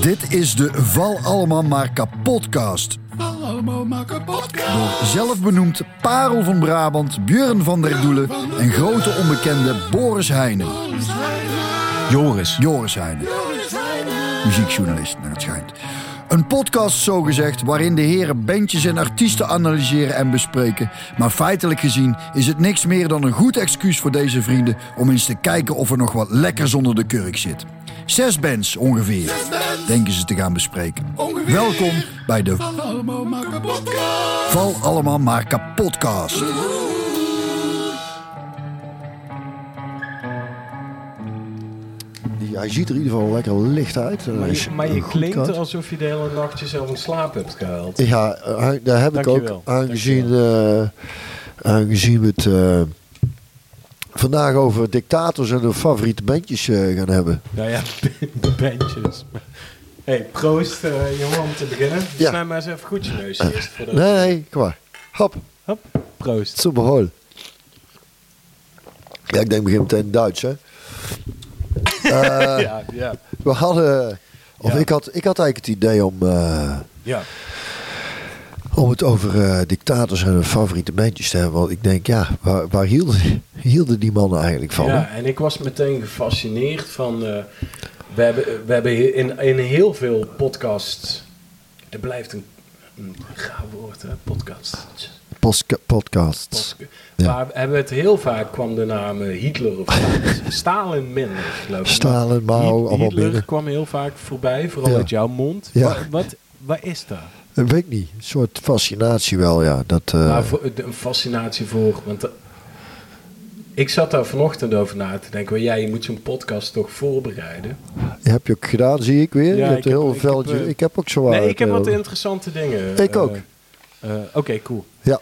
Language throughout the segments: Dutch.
Dit is de Val Allemaal Maar Kapotcast. Val allemaal maar. Door zelfbenoemd Parel van Brabant, Björn van der Doelen en grote onbekende Boris Heijnen. Joris. Joris Heijnen. Muziekjournalist, naar het schijnt. Een podcast zogezegd waarin de heren bandjes en artiesten analyseren en bespreken. Maar feitelijk gezien is het niks meer dan een goed excuus voor deze vrienden om eens te kijken of er nog wat lekkers onder de kurk zit. Zes bands ongeveer, denken ze te gaan bespreken. Ongeveer. Welkom bij de Val allemaal maar kapot. Val Allemaal Maar Kapotcast. Hij ziet er in ieder geval lekker licht uit. Maar is je, maar je klinkt alsof je de hele nacht jezelf in slaap hebt gehaald. Ja, eh, daar heb ik ook aangezien, eh, aangezien we het eh, vandaag over dictators en hun favoriete bandjes eh, gaan hebben. Nou ja, bandjes. hey, proost eh, jongen om te beginnen. Ja. Snij maar eens even goed je neus eerst. Voordat... Nee, nee, kom maar. Hop, Hop, proost. super hol. Ja, ik denk begin meteen Duits, hè. Eh, ja, ja, We hadden, of Ja. ik, had, ik had eigenlijk het idee om, eh, ja. om het over eh, dictators en hun favoriete bandjes te hebben. Want ik denk, ja, waar, waar hielden, hielden die mannen eigenlijk van? hè? Ja, en ik was meteen gefascineerd van... we hebben, we hebben in, in heel veel podcasts... Er blijft een, een gaaf woord, hè? Podcast. Podcasts. Podcast. Ja. Maar we hebben het heel vaak kwam de naam eh, Hitler of Stalin. Minder, geloof ik. Stalin, Maar Mao, Hitler binnen. kwam heel vaak voorbij, vooral Ja. uit jouw mond. Ja. Wat, wat, wat is dat? Dat weet ik niet. Een soort fascinatie wel, ja. Dat, eh, voor, de- een fascinatie voor. Want eh, ik zat daar vanochtend over na te denken. wel, Ja, je moet zo'n podcast toch voorbereiden. heb je ook gedaan, zie ik weer. Ja, je hebt ik een heb- heel ik heb, veldje. ik heb ook zo nee, ik heb wat interessante dingen. Ik ook. eh, Oké, cool. Ja.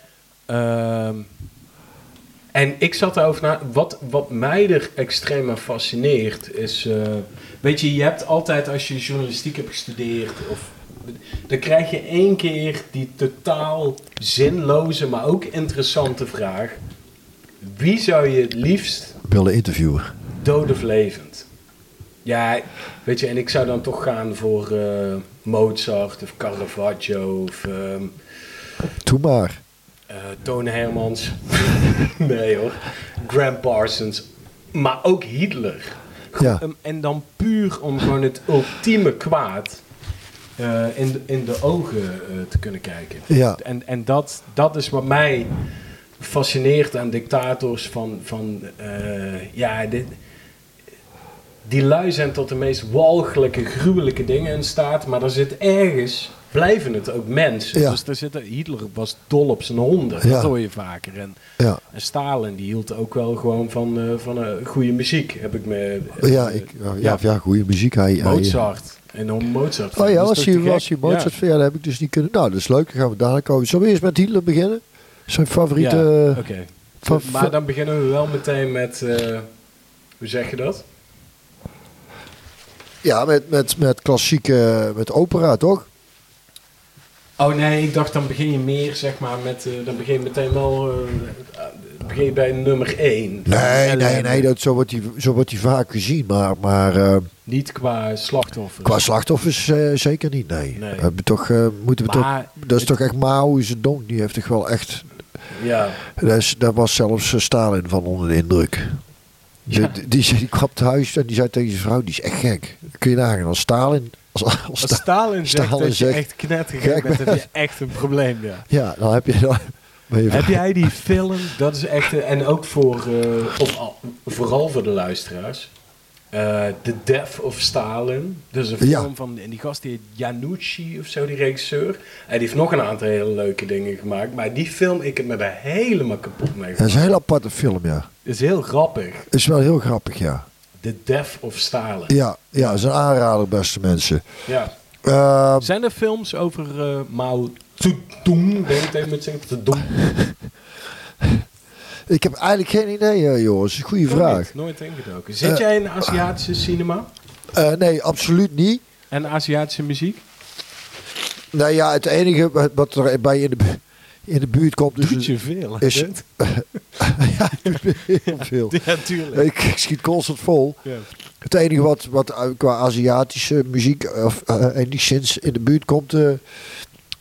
En ik zat daarover na. Wat, wat mij er extreem aan fascineert is. eh, weet je, je hebt altijd als je journalistiek hebt gestudeerd. Of, dan krijg je één keer die totaal zinloze, maar ook interessante vraag. Wie zou je het liefst willen interviewen. dood of levend? Ja, weet je, en ik zou dan toch gaan voor eh, Mozart of Caravaggio of Doe maar. Eh Toon Hermans. nee hoor. Graham Parsons. Maar ook Hitler. Ja. Ehm, en dan puur om gewoon het ultieme kwaad eh, in, de, in de ogen eh, te kunnen kijken. Ja. En, en dat, dat is wat mij fascineert aan dictators van, van ja, dit, die lui zijn tot de meest walgelijke, gruwelijke dingen in staat, maar er zit ergens, blijven het ook mensen. Ja. Dus er zitten, Hitler was dol op zijn honden, Ja. dat hoor je vaker. En, Ja, en Stalin, die hield ook wel gewoon van, eh, van eh, goede muziek, heb ik me... ja, ik, ja, ja, goede muziek. Hij, Mozart. En dan Mozart. Oh ja, was hij Mozart? Ja. heb ik dus niet kunnen. Nou, dat is leuk. Dan gaan we dadelijk over. Zullen we eerst met Hitler beginnen? Zijn favoriete... Ja, oké. Maar dan beginnen we wel meteen met, eh, hoe zeg je dat? Ja, met, met, met klassieke... Met opera, toch? Oh nee, ik dacht dan begin je meer, zeg maar, met, eh, dan begin je meteen wel, eh, begin je bij nummer 1. Nee, nee, nee. Dat, zo, wordt hij, zo wordt vaak gezien. Maar, maar eh, Niet qua slachtoffers. qua slachtoffers zeker niet, nee. Nee. We toch, moeten we toch, dat is het- toch echt Mao Zedong. Die heeft toch wel echt... Ja, Daar, is, daar was zelfs Stalin van onder de indruk. Ja. die, die, die kwam thuis en die zei tegen zijn vrouw, die is echt gek. Kun je nagaan, als Stalin... Als, als als Sta- Stalin zegt Stalin dat je echt knettergek gek bent, heb je echt een probleem, ja. ja, dan heb je... Dan, je Heb jij die film, dat is echt, en ook voor, eh, of al- vooral voor de luisteraars, eh The Death of Stalin. Dat is een film Ja. van, en die gast die heet Janucci of zo, die regisseur. En die heeft nog een aantal hele leuke dingen gemaakt, maar die film, ik heb me daar helemaal kapot mee Dat is gemaakt. een heel aparte film, ja. is heel grappig. Is wel heel grappig, ja. The Death of Stalin. Ja, ja, is een aanrader, beste mensen. Ja. Eh, Zijn er films over eh Mao Zedong, ben ik het even met zeggen? Zedong. ik heb eigenlijk geen idee, eh, Joris. Goeie Nooit, vraag. Nooit ingedoken. Zit jij in Aziatische cinema Eh, nee, absoluut niet. en Aziatische muziek? Nou ja, het enige wat- wat er bij in de... in de buurt komt. Dus Doet je veel, hè, is- ja, heel veel. Ja, tuurlijk. Ik, schiet constant vol. Ja. Het enige wat, wat uh, qua Aziatische muziek uh, of uh, enigszins in de buurt komt, uh,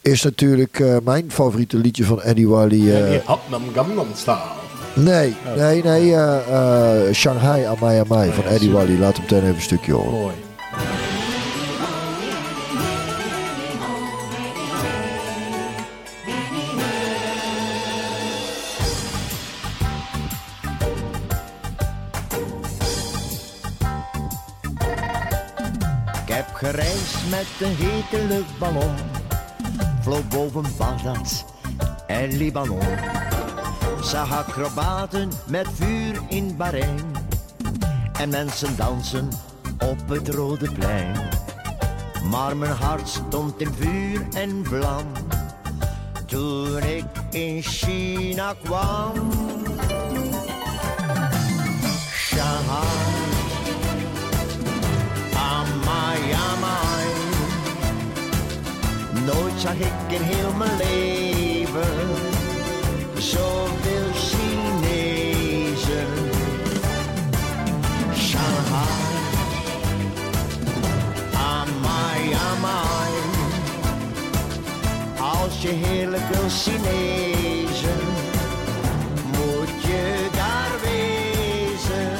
is natuurlijk uh, mijn favoriete liedje van Eddie Wally. Ja, Uh, Gangnam Style. nee, nee, nee. Uh, uh, Shanghai Amai Amai van ja, Eddie super. Wally. Laat hem meteen even een stukje horen. Mooi. Gereisd met een hete luchtballon. Vloog boven Bagdad en Libanon. Zag acrobaten met vuur in Bahrein. En mensen dansen op het Rode Plein. Maar mijn hart stond in vuur en vlam. Toen ik in China kwam. Shanghai. Zag ik in heel mijn leven zoveel Chinezen. Shanghai. Amai, amai. Als je heerlijk wil Chinezen, moet je daar wezen.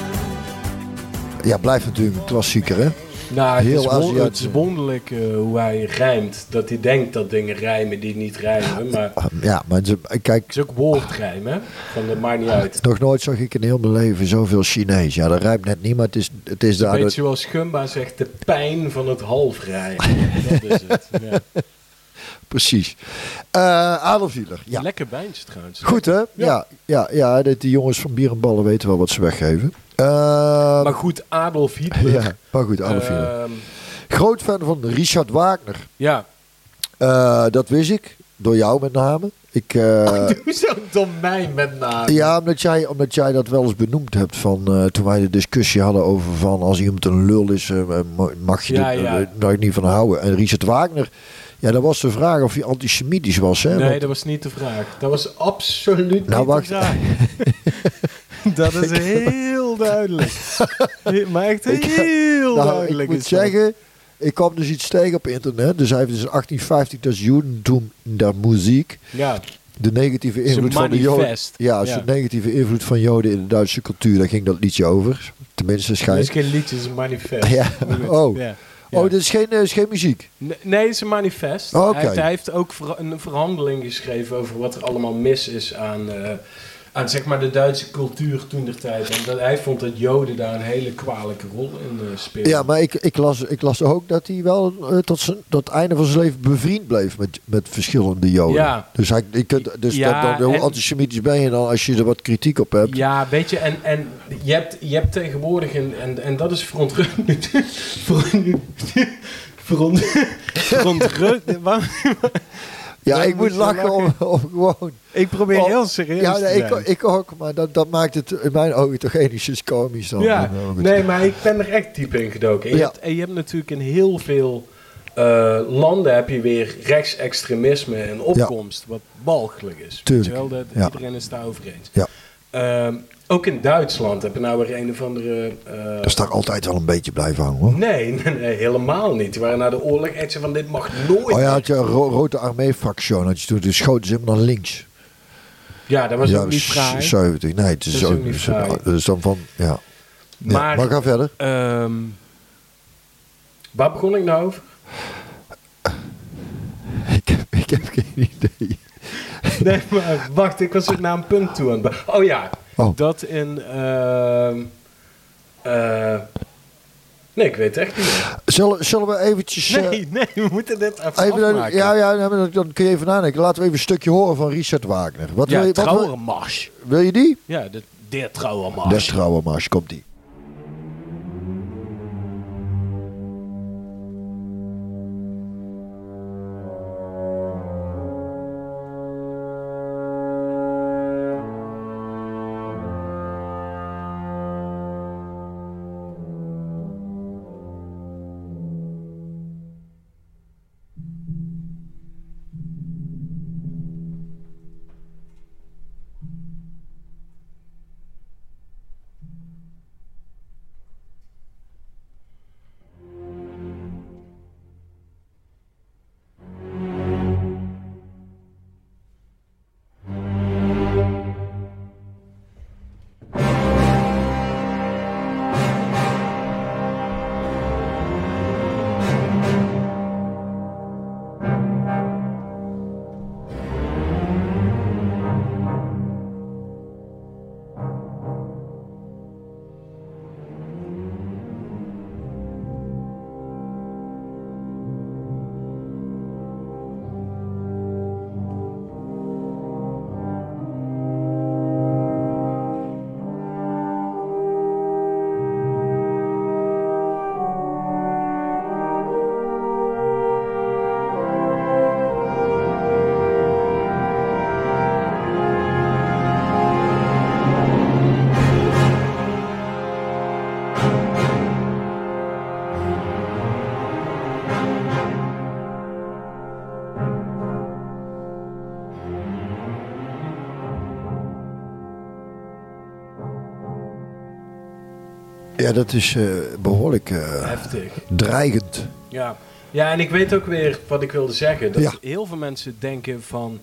Ja, blijft natuurlijk een klassieker, hè? Nou, het, Heel is, won- Aziatisch. het is wonderlijk eh, hoe hij rijmt. Dat hij denkt dat dingen rijmen die niet rijmen. Maar het Ja, maar ze- kijk, is ook woordrijm, hè? Van dat maakt niet uit. nog nooit zag ik in heel mijn leven zoveel Chinees. Ja, dat rijmt net niet, maar het is, het is daar... Weet je zoals Gumba zegt, de pijn van het halfrijmen. dat is het. Ja. Precies. Eh Adolf Hitler, ja. Lekker bijntje trouwens. Goed hè? Ja, ja, ja, de, die jongens van Bier en Ballen weten wel wat ze weggeven. Eh, Maar goed, Adolf Hitler. ja, maar goed, Adolf Hitler. Ehm, Groot fan van Richard Wagner. ja. Eh, dat wist ik. Door jou met name. Ik, eh, Doe zo door mij met name. ja, omdat jij, omdat jij dat wel eens benoemd hebt. Van, eh, toen wij de discussie hadden over van als iemand een lul is, mag je Ja, er je niet van houden. En Richard Wagner, ja, dat was de vraag of hij antisemitisch was. Hè? Nee, Want- dat was niet de vraag. Dat was absoluut Nou, niet wacht. de vraag. dat is heel duidelijk. Maar echt heel Nou, duidelijk. ik moet is dat. zeggen, ik kwam dus iets tegen op internet. Dus hij heeft dus in 1850 dat Judentum in der muziek. Ja, De negatieve invloed van de Joden. manifest. Ja, Ja. zijn negatieve invloed van Joden in de Duitse cultuur. Daar ging dat liedje over. Tenminste, dat is schijnt. geen liedje, het is een manifest. Ja, oh. Ja. Oh, dit is geen, eh, is geen muziek. Nee, Nee, het is een manifest. Oh, hij, heeft, hij heeft ook ver- een verhandeling geschreven over wat er allemaal mis is aan, eh, aan zeg maar de Duitse cultuur toen der tijd. En dat, hij vond dat Joden daar een hele kwalijke rol in uh, speelden. Ja, maar ik, ik, las, ik las ook dat hij wel eh, tot, zijn, tot het einde van zijn leven bevriend bleef met, met verschillende Joden. Ja. Dus, hij, ik kunt, dus Ja, dat, dan, hoe en- antisemitisch ben je dan als je er wat kritiek op hebt? Ja, weet je, en, en je, hebt, je hebt tegenwoordig, en, en, en dat is verontrustend. Veront, verontrustend. Ja, ik moet lachen om, om gewoon... Ik probeer heel serieus Ja, te nee, ik, ik ook, maar dat, dat maakt het in mijn ogen toch enigszins komisch dan. Ja, nee, maar ik ben er echt diep in gedoken. En je, Ja. hebt, en je hebt natuurlijk in heel veel eh, landen heb je weer rechtsextremisme en opkomst, wat balgelijk is. Tuurlijk, Weet je wel, dat, ja. Iedereen is daarover eens. Ja. Ehm, ook in Duitsland heb je nou weer een of andere... eh, Dat is daar altijd wel een beetje blijven hangen hoor. nee, nee, nee, helemaal niet. Die waren na de oorlog echt van, dit mag nooit. Oh ja, had je een ro Rode Armee-fractie, had je toen, dus schoten ze hem naar links. Ja, dat was ja, ook niet fraai. 70, nee, het is, Dat is ook. Dus dan van, ja. ja. Maar, ga verder. ehm, waar begon ik nou over? Ik heb, ik heb geen idee. Nee, maar wacht, ik was naar een punt toe aan het Oh ja, Oh. dat in... eh, nee, ik weet het echt niet meer. Zullen, zullen we eventjes... eh, Nee, nee, we moeten dit even, afmaken. ja, ja, nee, dan, kun je even nadenken. Laten we even een stukje horen van Richard Wagner. Wat wil, ja je, wat wil, trouwermars. wil je die? Ja, de, de De trouwermars. komt die. Ja, dat is eh, behoorlijk eh, Heftig. dreigend. Ja. ja, en ik weet ook weer wat ik wilde zeggen. Dat Ja. heel veel mensen denken van...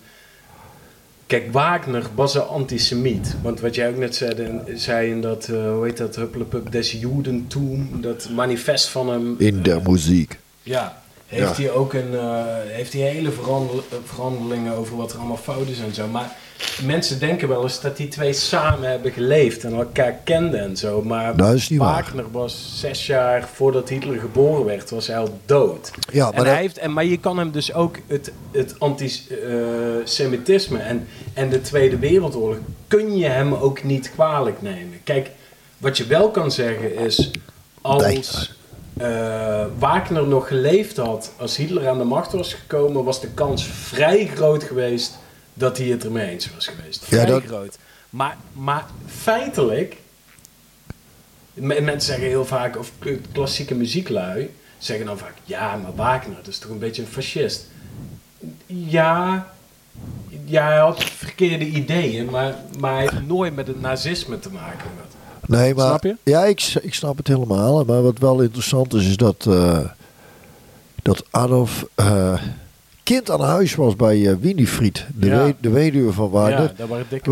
Kijk, Wagner was een antisemiet. Want wat jij ook net zei, in- zei in dat, eh, hoe heet dat, Hupplepup des Judentum, dat manifest van hem. In de muziek. Ja, heeft Ja. hij ook een, heeft hij hele verandel- over wat er allemaal fout is en zo. Maar mensen denken wel eens dat die twee samen hebben geleefd en elkaar kenden en zo. Maar Dat is niet waar. Wagner was zes jaar voordat Hitler geboren werd, was hij al dood. Ja, en maar hij dat- heeft, en, maar je kan hem dus ook het, het antisemitisme en, en de Tweede Wereldoorlog, kun je hem ook niet kwalijk nemen. Kijk, wat je wel kan zeggen is, als eh, Wagner nog geleefd had, als Hitler aan de macht was gekomen, was de kans vrij groot geweest dat hij het ermee eens was geweest. Vrij Ja, dat- groot. Maar, maar feitelijk, me- mensen zeggen heel vaak, of klassieke muzieklui, zeggen dan vaak, ja, maar Wagner, dat is toch een beetje een fascist. Ja, ja hij had verkeerde ideeën, maar, maar hij heeft nooit met het nazisme te maken gehad. Nee, maar, Snap je? Ja, ik, ik snap het helemaal. Maar wat wel interessant is, is dat, eh, dat Adolf eh, kind aan huis was bij Winifried, de, Ja. we- de weduwe van Wagner. Ja,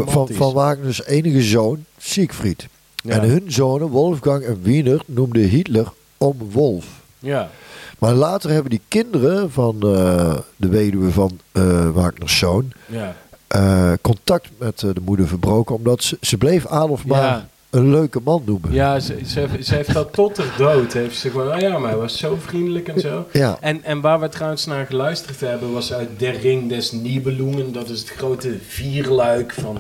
van, van Wagner's enige zoon, Siegfried. Ja. En hun zonen, Wolfgang en Wiener, noemde Hitler om Wolf. Ja, Maar later hebben die kinderen van eh, de weduwe van eh Wagner's zoon ja. contact met de moeder verbroken. Omdat ze, ze bleef Adolf maar. Een leuke man noemen. Ja, ze, ze, ze heeft dat tot de dood. Heeft ze gewoon, oh ja, maar hij was zo vriendelijk en zo. Ja. En, en waar we trouwens naar geluisterd hebben, was uit Der Ring des Nibelungen. Dat is het grote vierluik van,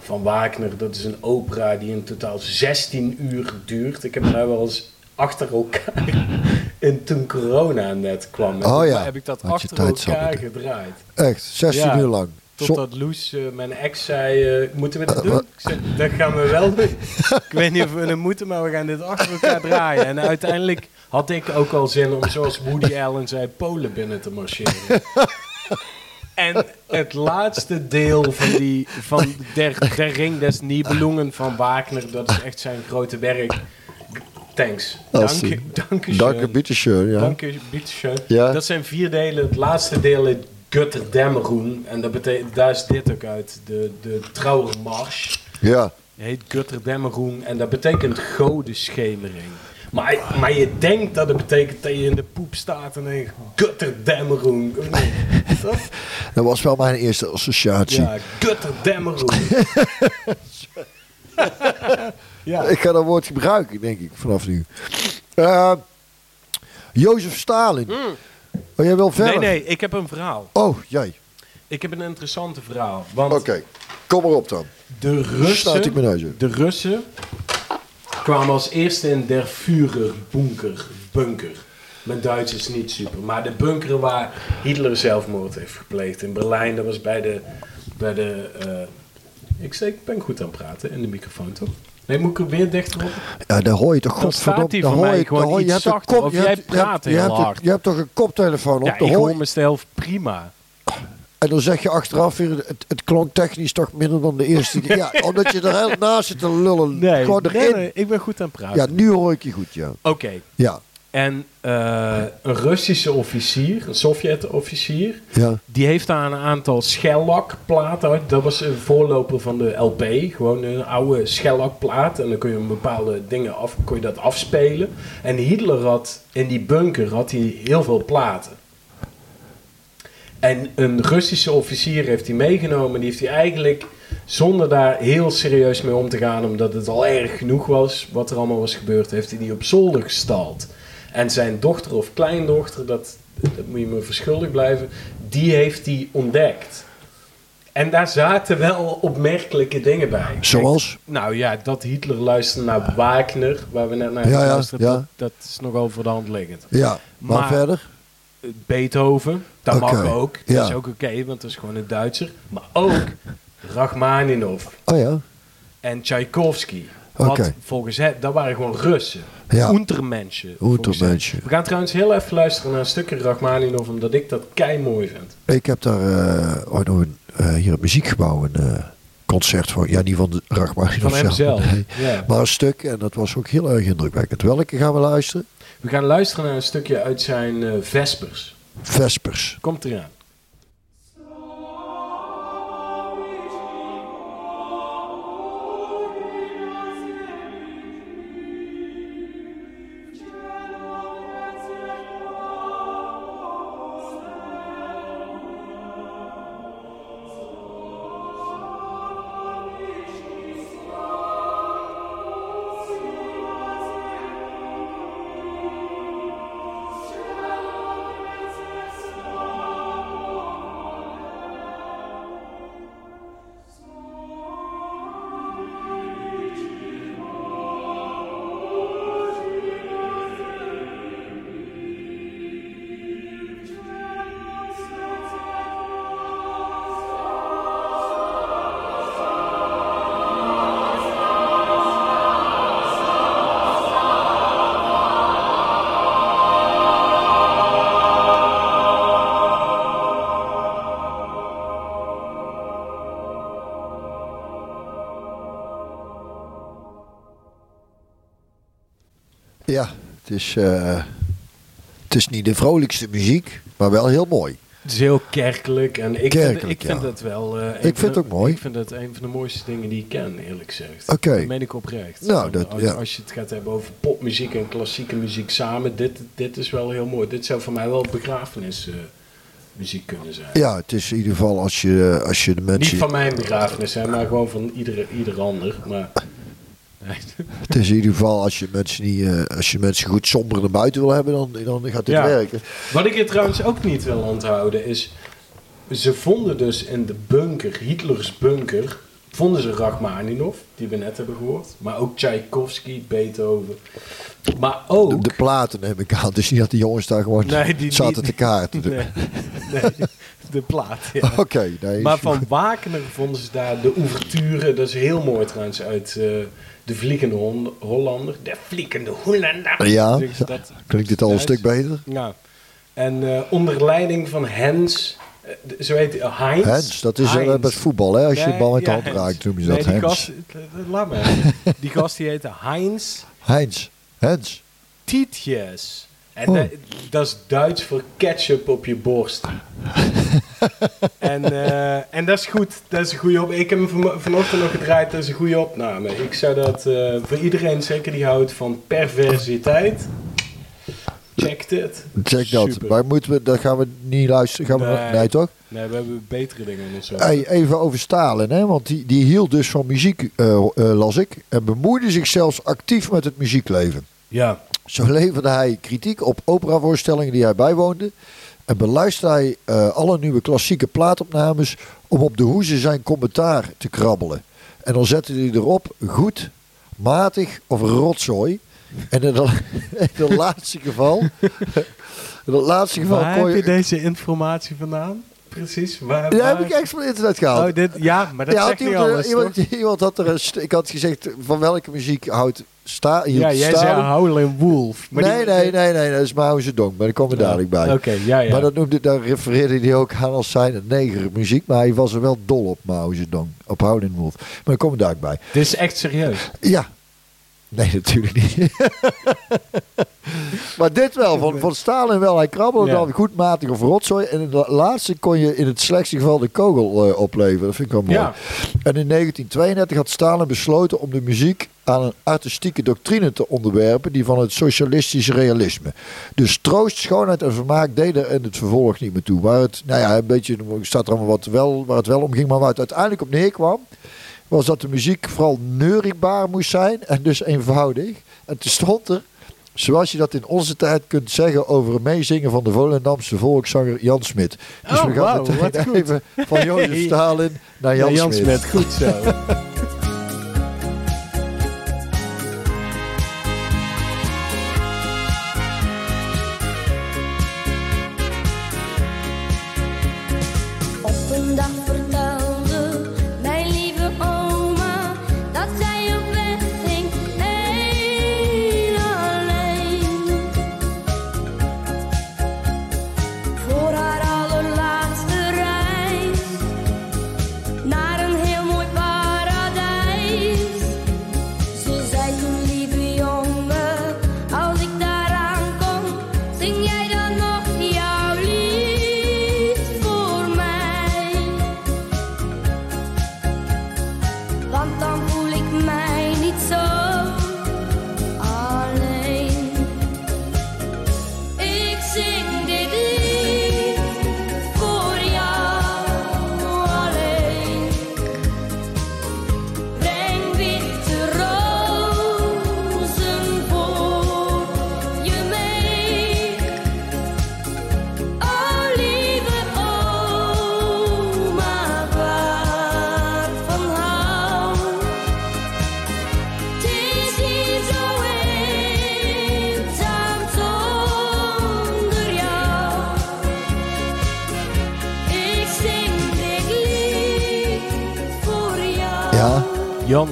van Wagner. Dat is een opera die in totaal 16 uur duurt. Ik heb hem nou wel eens achter elkaar. En toen corona net kwam, Oh ja, heb ik dat had achter elkaar gedraaid. Echt, 16 Ja. uur lang. Totdat Loes, eh, mijn ex, zei, eh, moeten we dit doen? Ik zei, dat gaan we wel doen. ik weet niet of we het moeten, maar we gaan dit achter elkaar draaien. En uiteindelijk had ik ook al zin om, zoals Woody Allen zei, Polen binnen te marcheren. En het laatste deel van, die, van der, der Ring des Nibelungen van Wagner, dat is echt zijn grote werk. Thanks. Dank dank je. Dank je, bitteschön. Ja. Dank je, bitteschön. Ja. Dat zijn vier delen. Het laatste deel is Götterdämmerung. En dat betekent, daar is dit ook uit. De, de Trauermars. ja. Heet Götterdämmerung. En dat betekent godenschemering. Maar, maar je denkt dat het betekent dat je in de poep staat en denkt? Toch? Dat was wel mijn eerste associatie. Ja, Götterdämmerung. ja. Ik ga dat woord gebruiken, denk ik, vanaf nu. Eh, Jozef Stalin. Oh, jij wil verder? Nee, nee, ik heb een verhaal. Oh, jij. Ik heb een interessante verhaal. Want Oké, kom maar op dan. de Sluit ik Russen... mijn. De Russen kwamen als eerste in der Führerbunker. Bunker. Mijn Duits is niet super. Maar de bunker waar Hitler zelfmoord heeft gepleegd in Berlijn. Dat was bij de... Bij de eh, ik, zeg, ik ben goed aan het praten in de microfoon, toch? Nee, moet ik er weer dichterop? Ja, daar hoor je toch Dan godverdomme... daar hoor je- gewoon daar hoor je- hebt zachter, kop- jij praat hebt- je heel hebt hard. Je hebt toch een koptelefoon op? Ja, ik hoor mezelf prima. En dan zeg je achteraf weer, het, het klonk technisch toch minder dan de eerste keer. Ja, omdat je er heel naast zit te lullen. Nee, Gewoon nee, erin. nee, ik ben goed aan het praten. Ja, nu hoor ik je goed, ja. Oké, Ja, en eh, een Russische officier, een Sovjet-officier... ja. Die heeft daar een aantal schellakplaten uit. Dat was een voorloper van de LP. Gewoon een oude schellakplaat. En dan kun je een bepaalde dingen af, kon je dat afspelen. En Hitler had in die bunker had hij heel veel platen. En een Russische officier heeft hij meegenomen. Die heeft hij eigenlijk zonder daar heel serieus mee om te gaan. Omdat het al erg genoeg was wat er allemaal was gebeurd. Heeft hij die op zolder gestald. En zijn dochter of kleindochter, dat, dat moet je me verschuldigd blijven. Die heeft hij ontdekt. En daar zaten wel opmerkelijke dingen bij. Zoals? Nou ja, dat Hitler luisterde naar Wagner, waar we net naar Ja, hebben, ja. dat, dat is nogal voor de hand liggend. Ja, maar, Maar- verder? Beethoven, dat mag ook. Dat ja. is ook oké, want dat is gewoon een Duitser. Maar ook Rachmaninov Oh ja, en Tchaikovsky. Wat volgens hem, dat waren gewoon Russen. Ja. Untermenschen. We gaan trouwens heel even luisteren naar een stukje Rachmaninov, omdat ik dat kei mooi vind. ik heb daar eh, ooit nog een, eh, hier het muziekgebouw een eh, concert van, ja niet van de Rachmaninoff Van hem zelf. nee. Ja. maar een stuk en dat was ook heel erg indrukwekkend. Welke gaan we luisteren? We gaan luisteren naar een stukje uit zijn Vespers. Vespers. Komt eraan. Is, eh, het is niet de vrolijkste muziek, maar wel heel mooi. Het is heel kerkelijk en ik vind, ik vind het wel... eh, Ik vind de- het ook mooi. Ik vind het een van de mooiste dingen die ik ken, eerlijk gezegd. Oké. Dat meen ik oprecht. Nou, dat- als, ja. als je het gaat hebben over popmuziek en klassieke muziek samen, dit, dit is wel heel mooi. Dit zou voor mij wel begrafenismuziek kunnen zijn. Ja, het is in ieder geval als je, als je de mensen... Niet van mijn begrafenis, hè, maar gewoon van iedere, ieder ander. Maar, nee. Het is in ieder geval als je mensen, niet, eh, als je mensen goed somber naar buiten wil hebben, dan, dan gaat dit Ja. werken. Wat ik er trouwens ook niet wil onthouden is... Ze vonden dus in de bunker, Hitlers bunker... vonden ze Rachmaninoff, die we net hebben gehoord. Maar ook Tchaikovsky, Beethoven. Maar ook... De, de platen neem ik aan. Is niet dat die jongens daar gewoon Nee, die zaten niet. te kaarten. Nee, nee, de plaat, ja. Oké, nee. Maar van. Wagner vonden ze daar de ouverture. Dat is heel mooi trouwens uit eh, De Vliegende Hon- Hollander. De Vliegende Hollander. Ja, dat? klinkt dit al een stuk beter? Ja. En eh, onder leiding van Hens, zo heet hij, uh, Heinz. Dat is eh, Heinz. met voetbal, hè? Als je de bal met de hand raakt, noem je Nee, dat die Hens. gast, eh, laat maar. Die gast die heette Heinz Heinz, Hens. Tietjes. En Oh. dat, dat is Duits voor ketchup op je borst. en, eh, en dat is goed. Dat is een goede op. Ik heb hem van, vanochtend nog gedraaid. Dat is een goede opname. Ik zou dat eh, voor iedereen, zeker die houdt van perversiteit. Check dit. Check dat. Super. Maar moeten we, dat gaan we niet luisteren. Gaan we, Nee. nee. toch? Nee, we hebben betere dingen in ons. Hey, even over Stalin, hè? want die, die hield dus van muziek, eh, eh, las ik. En bemoeide zich zelfs actief met het muziekleven. Ja. Zo leverde hij kritiek op operavoorstellingen die hij bijwoonde. En beluisterde hij eh, alle nieuwe klassieke plaatopnames om op de hoeze zijn commentaar te krabbelen. En dan zette hij erop goed, matig of rotzooi. En in dat laatste geval, in dat laatste geval Waar kon heb je je... deze informatie vandaan? Precies. Waar, Ja, heb ik echt van het internet gehaald. Oh, dit, ja, maar dat Ja, zegt niet iemand, alles, iemand, iemand had er een ik had gezegd van welke muziek houdt sta, Ja, jij zei? Howlin' Wolf. maar nee, die- nee, nee, nee, dat is Mao Zedong, maar daar komen we dadelijk bij. Oké, ja, ja. Maar dat noemde, daar refereerde hij ook aan als zijn negermuziek, maar hij was er wel dol op Mao Zedong, op Howlin' Wolf. Maar daar komen we dadelijk bij. Dit is echt serieus. Ja. Nee, natuurlijk niet. maar dit wel, van, van Stalin wel. Hij krabbelde Ja. dan goed matig of rotzooi. En in de laatste kon je in het slechtste geval de kogel eh, opleveren. Dat vind ik wel mooi. Ja. En in 1932 had Stalin besloten om de muziek aan een artistieke doctrine te onderwerpen, die van het socialistische realisme. Dus troost, schoonheid en vermaak deden in het vervolg niet meer toe. Waar het, nou ja, een beetje, staat er allemaal wat wel, waar het wel om ging, maar waar het uiteindelijk op neerkwam, was dat de muziek vooral neurigbaar moest zijn en dus eenvoudig. En toen stond er, zoals je dat in onze tijd kunt zeggen over een meezingen van de Volendamse volkszanger Jan Smit. Dus Oh, we gaan wauw, meteen wat goed. even van Jozef. Stalin naar Jan, Ja, Jan Smit. Goed zo.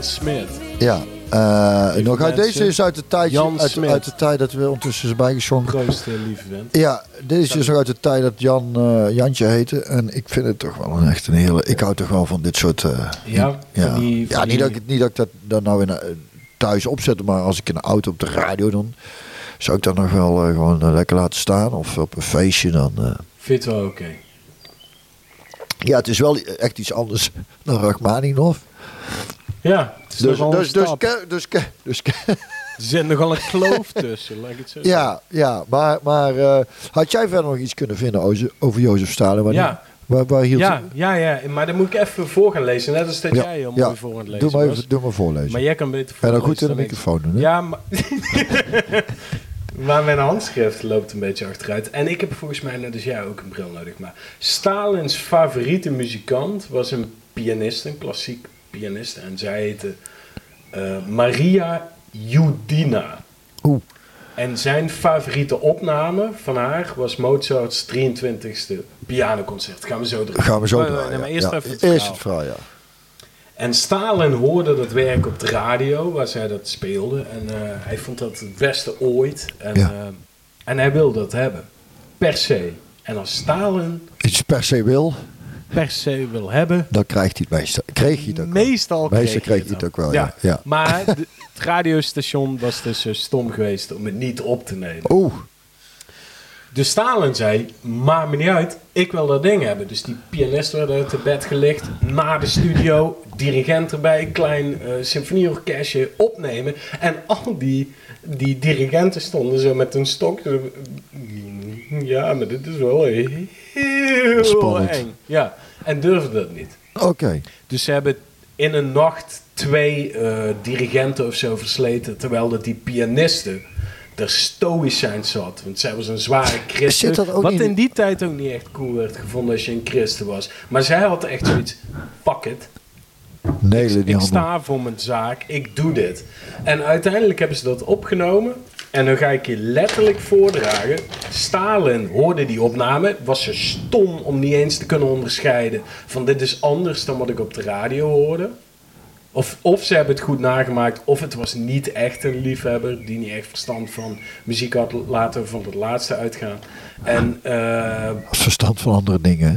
Smit. ja. Eh, nog uit deze is uit de, tijd, uit, uit de tijd dat we ondertussen bijgeschonken. Grootste lieve vent. Ja, deze is nog uit de tijd dat Jan eh, Jantje heette. En ik vind het toch wel een echt een hele... Ik hou toch wel van dit soort... eh, Ja, ja. van die- ja van niet, die- dat ik, niet dat ik dat dan nou in, thuis opzet. Maar als ik in de auto op de radio dan... Zou ik dat nog wel gewoon lekker laten staan. Of op een feestje dan... Vind je het wel oké? Ja, het is wel echt iets anders dan Rachmaninoff. Ja, het is Dus, nogal dus, dus, dus, ke- dus, ke- Er zit nogal een kloof tussen, laat ik het zo ja, ja, maar, maar eh, had jij verder nog iets kunnen vinden over, Jozef Stalin? Waar, Ja. waar, waar hield Ja, ja, ja, maar dan moet ik even voor gaan lezen. Net als dat Ja, jij heel ja. mooi voor aan het lezen doe, maar was. even, doe maar voorlezen. Maar jij kan beter en voorlezen dan goed in de microfoon doen. Hè? Ja, maar... maar mijn handschrift loopt een beetje achteruit. En ik heb volgens mij, net als jij, ook een bril nodig. Maar Stalins favoriete muzikant was een pianist, een klassiek pianist. En zij heette eh, Maria Judina. Oeh. En zijn favoriete opname van haar was Mozart's 23e pianoconcert. Gaan we zo terug. Gaan we zo draaien, nee, maar eerst Ja, even het Eerst verhaal. het verhaal, ja. En Stalin hoorde dat werk op de radio, waar zij dat speelde. En eh, hij vond dat het beste ooit. En, Ja. eh, en hij wilde dat hebben. Per se. En als Stalin Iets per se wil, per se wil hebben... dan krijgt hij het meestal. Kreeg hij het ook wel. Meestal Meestal kreeg kreeg hij het ook wel, ja. ja. Maar de- het radiostation was dus zo stom geweest om het niet op te nemen. Oeh, Dus Stalin zei, maakt me niet uit, ik wil dat ding hebben. Dus die pianist werd uit het bed gelicht, naar de studio, dirigent erbij, klein eh, symfonieorkestje opnemen. En al die, die dirigenten stonden zo met een stok. Ja, maar dit is wel heel Spannend. eng. Ja, en durfden dat niet. oké. Dus ze hebben in een nacht twee eh, dirigenten of zo versleten. Terwijl dat die pianisten er stoïcijn zat. Want zij was een zware christen. Wat in die tijd ook niet echt cool werd gevonden als je een christen was. Maar zij had echt zoiets. It. Nelen die Ik sta voor mijn zaak. Ik doe dit. En uiteindelijk hebben ze dat opgenomen. En dan ga ik je letterlijk voordragen. Stalin hoorde die opname. Was ze stom om niet eens te kunnen onderscheiden. Van dit is anders dan wat ik op de radio hoorde. Of, of ze hebben het goed nagemaakt. Of het was niet echt een liefhebber. Die niet echt verstand van muziek had. Laten we van het laatste uitgaan. En eh, Als verstand van andere dingen. hè.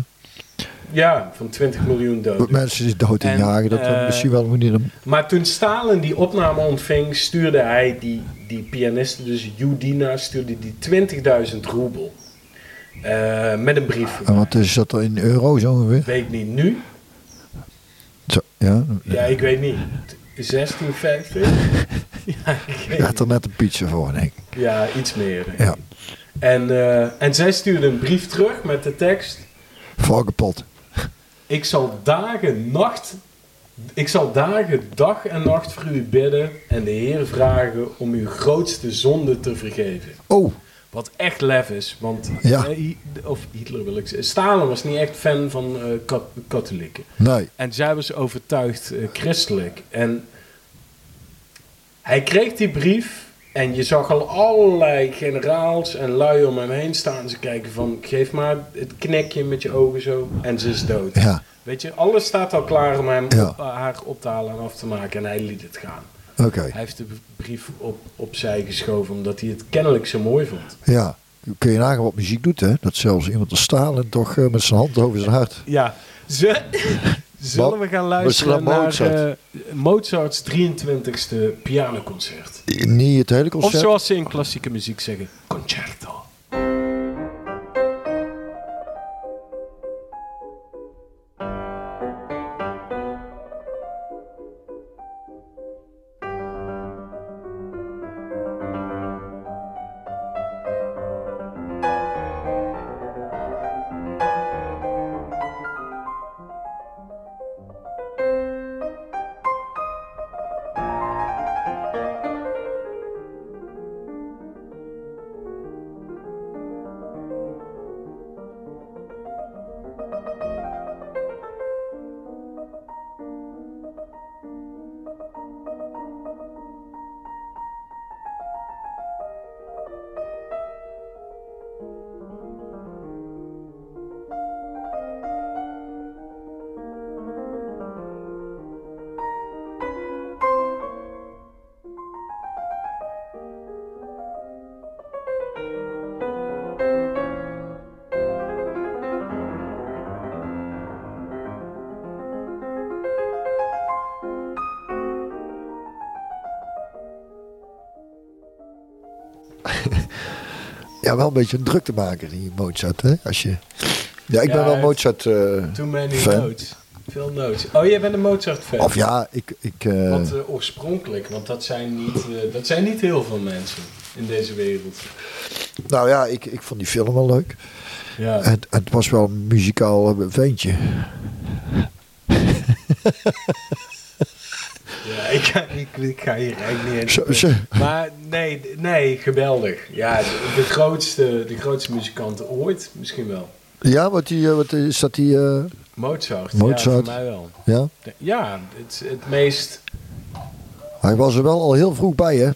ja, van 20 miljoen doden. Mensen die dood in En, jagen, dat eh, misschien wel moet niet. Maar toen Stalin die opname ontving, stuurde hij die, die pianist, dus Judina, stuurde die 20.000 roebel. Eh, met een brief. En wat is dat in euro zo ongeveer? Weet niet nu. Zo, ja, Ja, ik weet niet. 1650? ja, ik had er net een pizza voor, denk ik. ja, iets meer. Ja, En, eh, en zij stuurde een brief terug met de tekst. valkenpot. Ik zal dagen, nacht, ik zal dagen, dag en nacht voor u bidden en de Heer vragen om uw grootste zonde te vergeven. Oh, Wat echt lef is, want Ja. eh, of Hitler wil ik zeggen. Stalin was niet echt fan van eh, kat- katholieken. nee. En zij was overtuigd eh, christelijk. En hij kreeg die brief en je zag al allerlei generaals en lui om hem heen staan. Ze kijken van, geef maar het knikje met je ogen zo en ze is dood. Ja, Weet je, alles staat al klaar om hem Ja. op, eh, haar op te halen en af te maken en hij liet het gaan. oké. Hij heeft de brief op, opzij geschoven omdat hij het kennelijk zo mooi vond. Ja. Kun je nagaan wat muziek doet, hè? Dat zelfs iemand als Stalin toch eh, met zijn hand over zijn hart. Ja, ze, zullen we gaan luisteren naar Mozart? eh, Mozart's 23e pianoconcert. Niet het hele Of concert. zoals ze in klassieke muziek zeggen, ja, wel een beetje een druk te maken, die Mozart. Hè? Als je... Ja, ik Ja, ben wel het- Mozart eh, Too many fan. notes. Veel notes. Oh, jij bent een Mozart-fan? Of ja, ik... ik eh, Want eh, oorspronkelijk, want dat zijn, niet, eh, dat zijn niet heel veel mensen in deze wereld. nou ja, ik, ik vond die film wel leuk. Ja. En, en het was wel een muzikaal ventje. Ik, ga, ik, ik ga hier eigenlijk niet in. Maar nee, nee, geweldig. Ja, de, de grootste, de grootste muzikant ooit, misschien wel. Ja, wat, die, eh, wat is dat die... eh, Mozart. Ja, Mozart. voor mij wel. ja? Ja, het, het meest... Hij was er wel al heel vroeg bij, hè?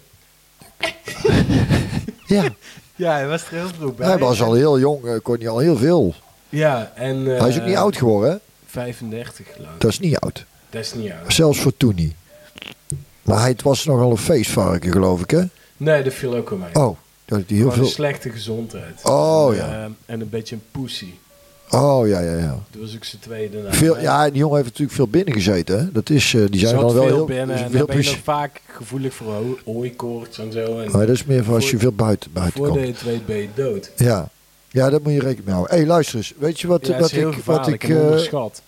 ja, Ja, hij was er heel vroeg bij. hij was al heel jong, eh, kon hij al heel veel. Ja, en... hij is ook niet oud geworden, hè? 35 geloof ik. Dat is niet oud. Dat is niet oud. Zelfs voor toen niet. Maar hij het was nogal een feestvarken, geloof ik, hè? Nee, dat viel ook wel mee. Oh, dat hij heel Gewoon een veel... slechte gezondheid. Oh, en, ja. eh, en een beetje een pussy. Oh, ja, ja, ja. Dat was ook zijn tweede. Veel, ja, die jongen heeft natuurlijk veel binnen gezeten, hè? Dat is, eh, die zijn dan wel veel heel... binnen is en veel dan ben je nog vaak gevoelig voor hooikoorts en zo. En maar dat is meer voor als je Voor- veel buiten, buiten voordat komt. je het weet ben je dood. Ja. ja, daar moet je rekening mee houden. Hé, hey, luister eens. Weet je wat, Ja, wat ik... Wat ik onderschat.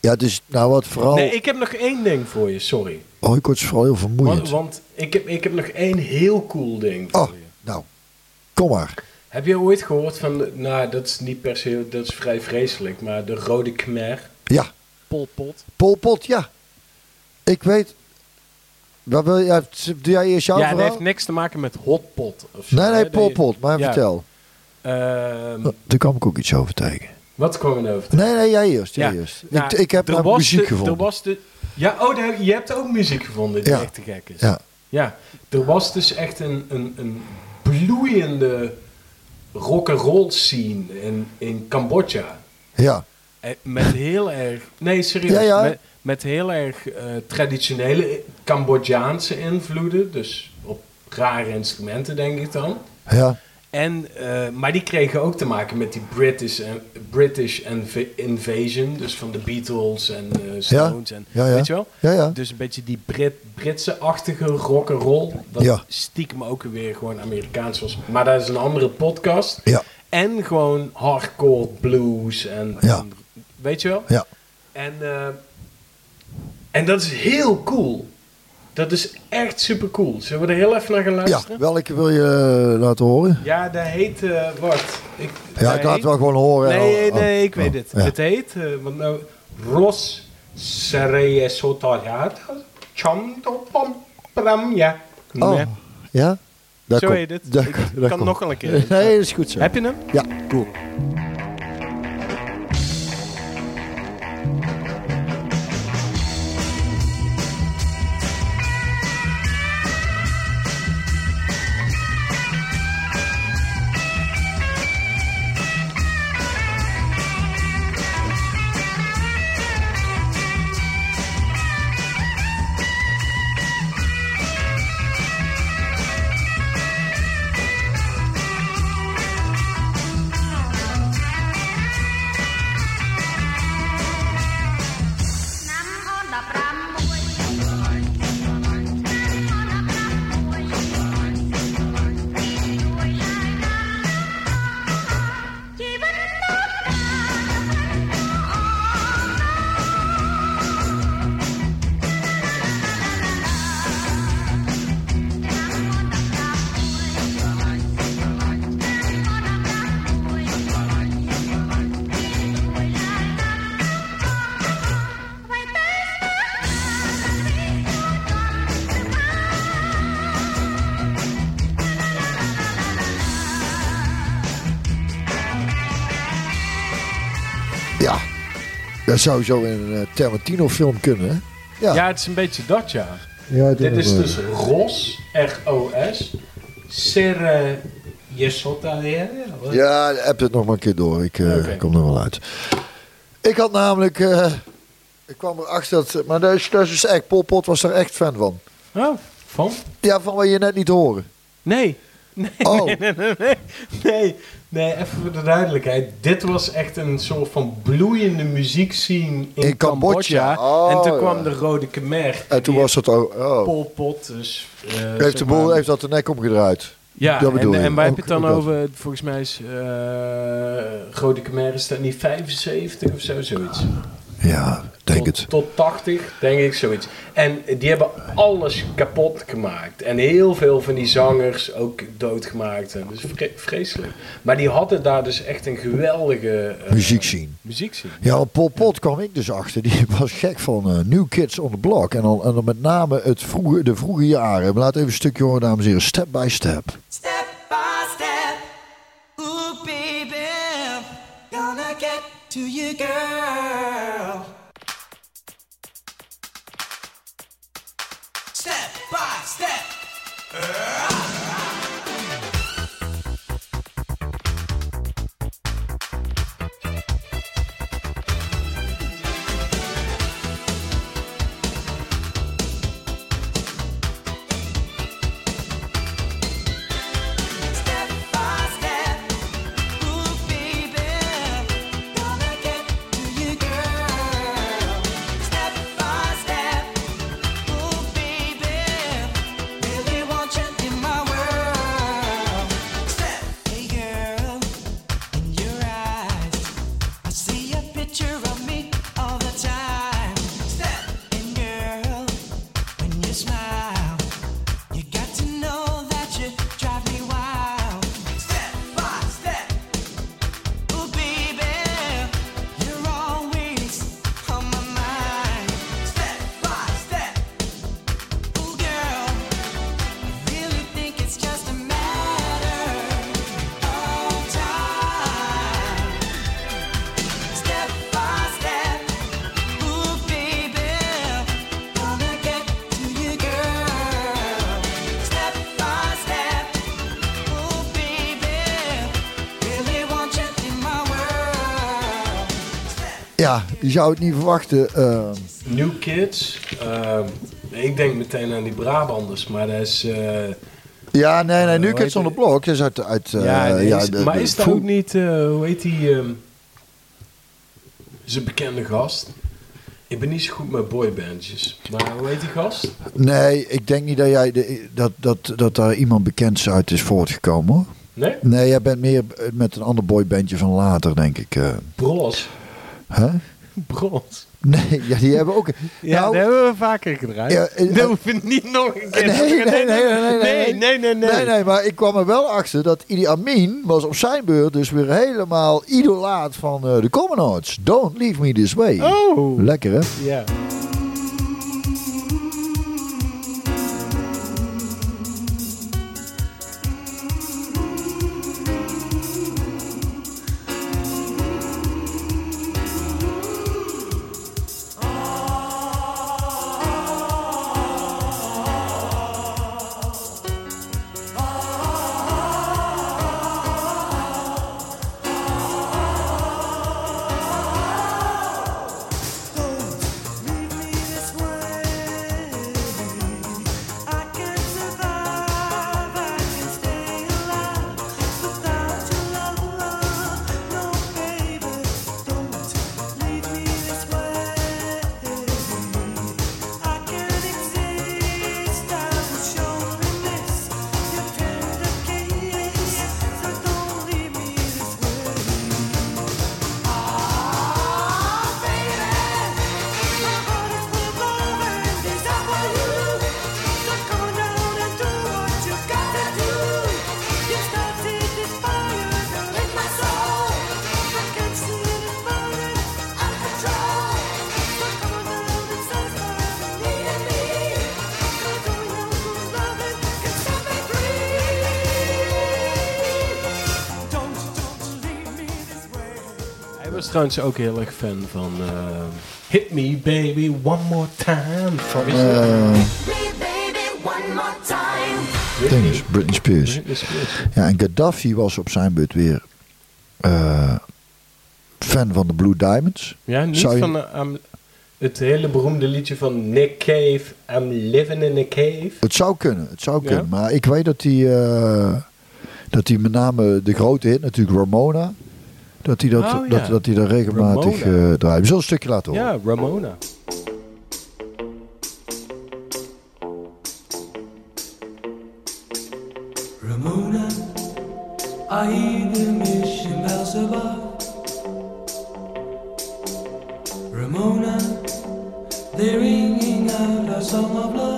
Ja, het is nou wat vooral... Nee, ik heb nog één ding voor je, sorry. Oh, ik word vooral heel vermoeiend. Want, want ik, heb, ik heb nog één heel cool ding voor Oh, je. nou. Kom maar. Heb je ooit gehoord van, de- nou dat is niet per se, dat is vrij vreselijk, maar de Rode Khmer, Ja, Pol Pot. Pol Pot, ja. Ik weet... Wat wil je... Doe jij eerst jouw ja, dat heeft niks te maken met hotpot. Of zo, Nee, nee, Pol Pot. Maar Ja. vertel. Ehm, Oh, Daar kan ik ook iets over tegen. Wat kwam er over? Nee, nee, jij eerst. Jij Ja. eerst. Nou, ik, ik heb er muziek de- gevonden. Er was de, ja, oh, daar- je hebt ook muziek gevonden die Ja. echt te gek is. Ja. Ja, er was dus echt een, een, een bloeiende rock'n'roll scene in, in Cambodja. Ja. Eh, Met heel erg, nee serieus, Ja, ja. Met, met heel erg eh, traditionele Cambodjaanse invloeden. Dus op rare instrumenten denk ik dan. Ja. En, eh, maar die kregen ook te maken met die British, British inv- invasion. Dus van de Beatles en eh, Stones. En, Ja, ja. Weet je wel? Ja, ja. Dus een beetje die Brit, Britse-achtige rock'n'roll. Dat Ja. stiekem ook weer gewoon Amerikaans was. Maar dat is een andere podcast. Ja. En gewoon hardcore blues. En, Ja. en- weet je wel? Ja. En, eh, en dat is heel cool. Dat is echt super cool. Zullen we er heel even naar gaan Ja, luisteren? welke wil je eh, laten horen? Ja, dat heet... eh wacht. Ik, Ja, dat ik laat het wel gewoon horen. Nee, Oh, nee, oh, ik weet oh, het. ja. Het heet... eh, want nou... Ros Sereyesotayat Chandopam Pram, ja. Oh, ja? Daar Zo heet het. daar- Ik kan nog wel een keer. Nee, dat is goed zo. Heb je hem? Ja. Cool. Dat zou zo in een uh, Tarantino film kunnen, hè? Ja. Ja, het is een beetje dat, ja. Ja, Dit is wel. dus ROS, R-O-S, Sereyesotayat. Ja, heb het nog maar een keer door. Ik eh, kom er wel uit. Ik had namelijk... eh, ik kwam erachter dat... Maar dat is, dat is dus echt... Pol Pot was er echt fan van. Oh, van? Ja, van wat je net niet horen. Nee. Nee, Oh. nee, nee, nee, nee, nee, even voor de duidelijkheid. Dit was echt een soort van bloeiende muziekscene in, In Cambodja. Cambodja. Oh, en toen ja. kwam de Rode Khmer. En toen was het ook... Oh. Pol Pot, dus... eh, Heeft zeg de boel heeft dat de nek omgedraaid. Ja, Dat bedoel en, en waar heb je het dan dat. over? Volgens mij is uh, Rode Khmer is dat niet 75 of zo, zoiets. Ja, denk tot, het. Tot 80, denk ik, zoiets. En die hebben alles kapot gemaakt. En heel veel van die zangers ook doodgemaakt. En dus vre- vreselijk. Maar die hadden daar dus echt een geweldige uh, Muziek zien. muziek zien. Ja, op Pol Pot kwam ik dus achter. Die was gek van eh, New Kids on the Block. En dan, en dan met name het vroege, de vroege jaren. We laten even een stukje horen, dames en heren. Step by step. Step to you, girl. Step by step. Step Ja, je zou het niet verwachten. eh, New Kids. ehm, ik denk meteen aan die Brabanders, maar dat is... eh, ja, nee, nee. New hoe Kids on the? Block. Dat is uit... uit eh, ja, nee, is- de- maar is dat ook niet... eh, hoe heet die... ehm, is een bekende gast. Ik ben niet zo goed met boybandjes. Maar hoe heet die gast? Nee, ik denk niet dat, jij de, dat, dat, dat daar iemand bekends uit is voortgekomen. hoor. Nee? Nee, jij bent meer met een ander boybandje van later, denk ik. eh. Bros. Hè? Bros. Nee, ja, die hebben ook... Ja, Nou, dat hebben we vaker gedraaid. Ja, je niet nog een keer Nee, nee, nee, nee, nee, nee, nee, nee, maar ik kwam er wel achter dat Idi Amin was op zijn beurt dus weer helemaal idolaat van eh, de Commonards. Don't leave me this way. Oh. Lekker hè? Ja. Trouwens ook heel erg fan van eh, Hit Me Baby One More Time. Van Eh Me, baby, one more time. ding is Britney Spears. Britney Spears. Ja, en Gaddafi was op zijn beurt weer eh, fan van de Blue Diamonds. Ja, niet je- van het hele beroemde liedje van Nick Cave, I'm Living in a Cave. Het zou kunnen, het zou Ja. kunnen. Maar ik weet dat hij, dat hij met name de grote hit, natuurlijk Ramona, dat hij dat, Oh, ja. dat, dat hij regelmatig eh draait. We zullen een stukje laten horen. Ja, Ramona. Ramona, I hear the mission bells above. Ramona, they're ringing out our song of love.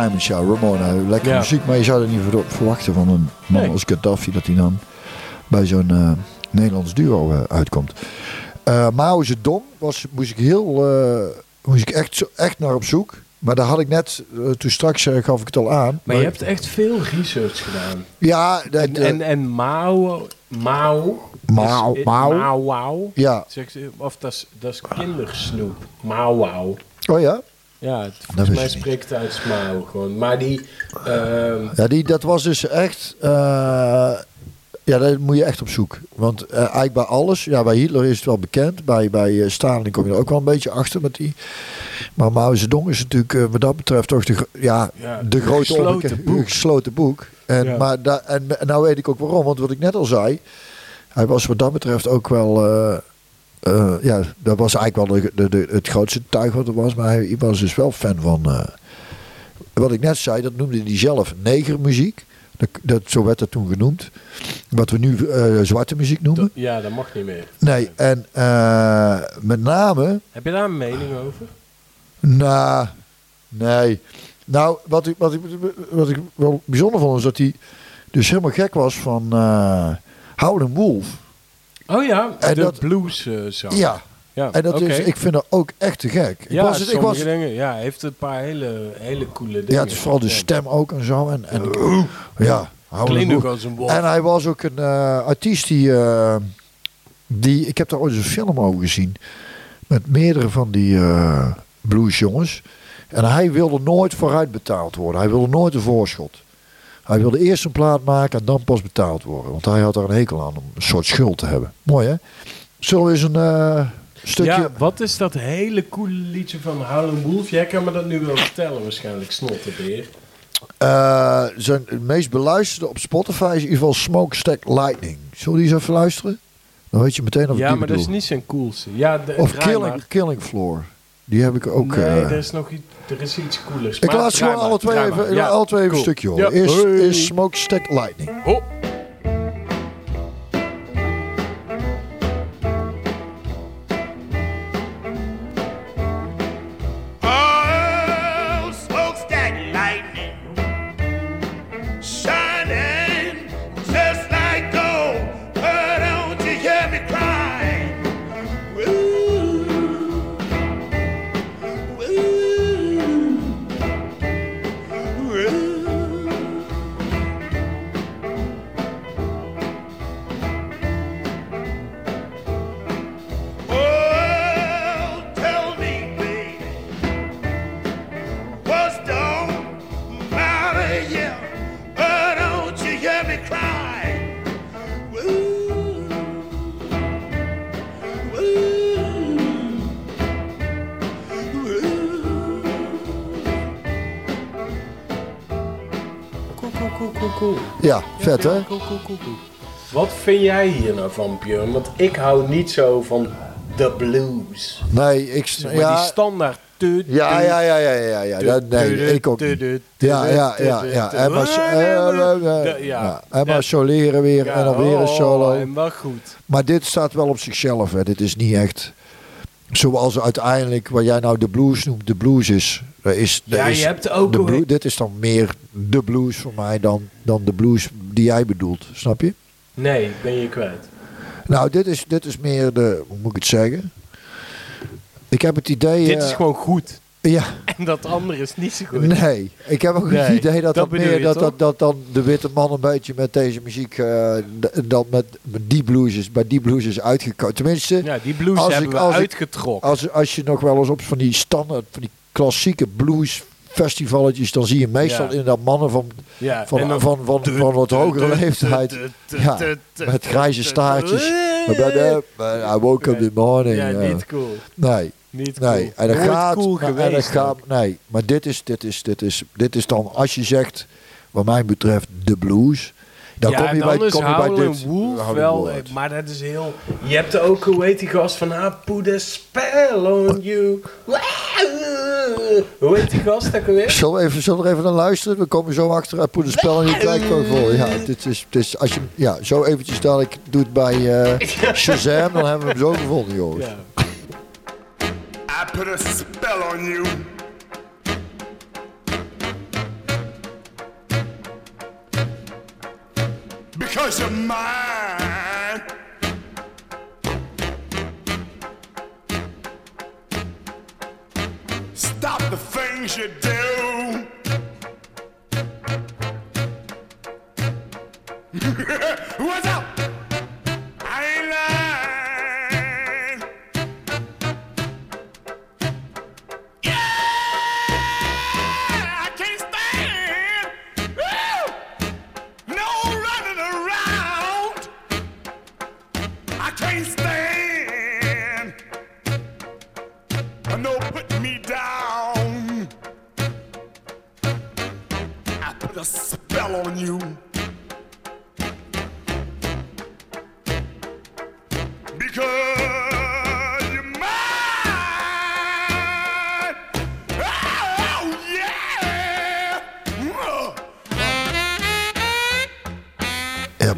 Diamonds, ja, Ramona. Lekker Ja. muziek, maar je zou er niet ver- verwachten van een man Nee. als Gaddafi dat hij dan bij zo'n eh, Nederlands duo eh, uitkomt. Mao is het dom, was, moest ik heel, eh, moest ik echt, echt naar op zoek. Maar daar had ik net, toen straks gaf ik het al aan. Maar je hebt echt veel research gedaan. Ja, dat, En, en, en Mao... Mao... Mao? Mao Wauw. ja. Of dat is, kindersnoep. Mao Wauw. Oh ja? Ja, het, volgens mij spreekt uit Mao gewoon. Maar die... ehm, Ja, die, dat was dus echt. eh, ja, daar moet je echt op zoek. Want eh, eigenlijk bij alles, ja, bij Hitler is het wel bekend. Bij, bij eh, Stalin kom je er ook wel een beetje achter met die. Maar Mao Zedong is natuurlijk wat dat betreft toch de, ja, Ja, de grote gesloten boek. gesloten boek. En, Ja. maar da, en, en nou weet ik ook waarom. Want wat ik net al zei, hij was wat dat betreft ook wel. Eh, ja, dat was eigenlijk wel de, de, de- het grootste tuig wat er was. Maar hij, hij was dus wel fan van. eh, wat ik net zei, dat noemde hij zelf negermuziek. Dat, dat, zo werd dat toen genoemd. Wat we nu eh, zwarte muziek noemen. ja, dat mag niet meer. Nee, en eh, met name. Heb je daar een mening over? Nou, nee. Nou, wat ik, wat, ik, wat ik wel bijzonder vond, is dat hij dus helemaal gek was van uh, Howlin' Wolf. Oh ja, En de dat- blues zang. Ja, ja. en dat is, ik vind dat ook echt te gek. Ik ja, was, het- ik was, dingen. Ja, hij heeft een paar hele, hele coole dingen. ja, het is vooral de stem ook en zo. En, en, ja, Klinkt ook als een wolf. En hij was ook een eh, artiest die, eh, die... Ik heb daar ooit eens een film over gezien. Met meerdere van die bluesjongens. En hij wilde nooit vooruit betaald worden. Hij wilde nooit een voorschot. Hij wilde eerst een plaat maken en dan pas betaald worden. Want hij had daar een hekel aan om een soort schuld te hebben. Mooi hè? Zullen we eens een eh, stukje... Ja, wat is dat hele coole liedje van Howlin' Wolf? Jij kan me dat nu wel vertellen waarschijnlijk, snottenbeer. Eh, zijn meest beluisterde op Spotify is in ieder geval Smokestack Lightning. Zullen we die eens even luisteren? Dan weet je meteen of ik Ja, die maar dat is niet zijn coolste. Ja, de, Of Killing. Killing Floor. Die heb ik ook. Nee, eh, er is nog iets, er is iets coolers. ik Maar laat ze alle twee even, alle twee even een stukje horen. Ja, Eerst is Smokestack Lightning. Hop. Vet hè? Cool, cool, cool, cool. Wat vind jij hier nou van, Björn? Want ik hou niet zo van de blues. Nee, ik. Zeg maar Ja, die standaard. tu- ja, ja, ja, ja, ja, ja. nee, ik ook niet. Ja, ja, ja, ja. En maar, ja. Ja. soleren weer en dan weer een oh, solo. En wel goed. Maar dit staat wel op zichzelf. Hè. Dit is niet echt zoals uiteindelijk wat jij nou de blues noemt. De blues is. Er is, er Ja, is je hebt ook de blues, dit is dan meer de blues voor mij dan, dan de blues die jij bedoelt. Snap je? Nee, ik ben je kwijt. Nou, dit is, dit is meer de. Hoe moet ik het zeggen? Ik heb het idee. Dit eh, is gewoon goed. Ja, En dat andere is niet zo goed. nee. Ik heb ook Nee, het idee dat, dat meer je dat, dat, dat dan de witte man een beetje met deze muziek eh, d- dan met, met die blues is, bij die blues is uitgekomen. Tenminste, Ja, die blues Als hebben ik- we als ik- uitgetrokken. als, als je nog wel eens op van die standaard, van die klassieke blues festivaletjes, dan zie je meestal Ja. inderdaad mannen van, van, van, van, van, wat hogere leeftijd. Ja, met grijze staartjes. I woke up this morning. Ja, niet cool. Nee, Niet cool. nee. En dat Nooit gaat, cool maar, en dat geweest. gaat, nee. Maar dit is, dit, is, dit, is, dit is dan, als je zegt, wat mij betreft, de blues. Dan ja, kom je dan bij, is kom je bij dit. Wolf Howlin' wel, Wolf. eh, maar dat is heel... Je hebt ook, hoe heet die gast van, ah, put a spell on you. Hoe heet die gast ook alweer? Zullen we, even, zullen we er even naar luisteren? We komen zo achter uit Poeder Spel en je kijkt ook vol. Ja, dit is, dit is, als je, ja, zo eventjes dadelijk doet bij eh Shazam, dan hebben we hem zo gevonden, jongens. Ja. I put a spell on you. Because you're mine. Stop the things you do. What's up?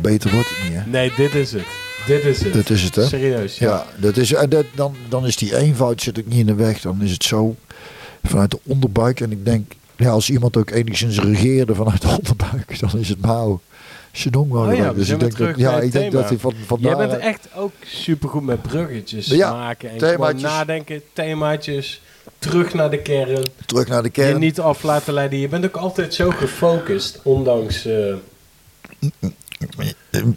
Beter wordt het niet, hè? Nee, dit is het. Dit is het. Dat is het, hè? Serieus, ja. Ja, dat is, en dat, dan, dan is die eenvoud zit ook niet in de weg. Dan is het zo vanuit de onderbuik. En ik denk, ja, als iemand ook enigszins regeerde vanuit de onderbuik, dan is het. Zedong wel Oh ja, geweest. we Dus ik denk dat, ja, ik denk dat hij van, van Jij bent echt ook supergoed met bruggetjes Ja, maken. En themaatjes. gewoon nadenken, themaatjes, terug naar de kern. terug naar de Je kern. niet af laten leiden. Je bent ook altijd zo gefocust, ondanks... eh,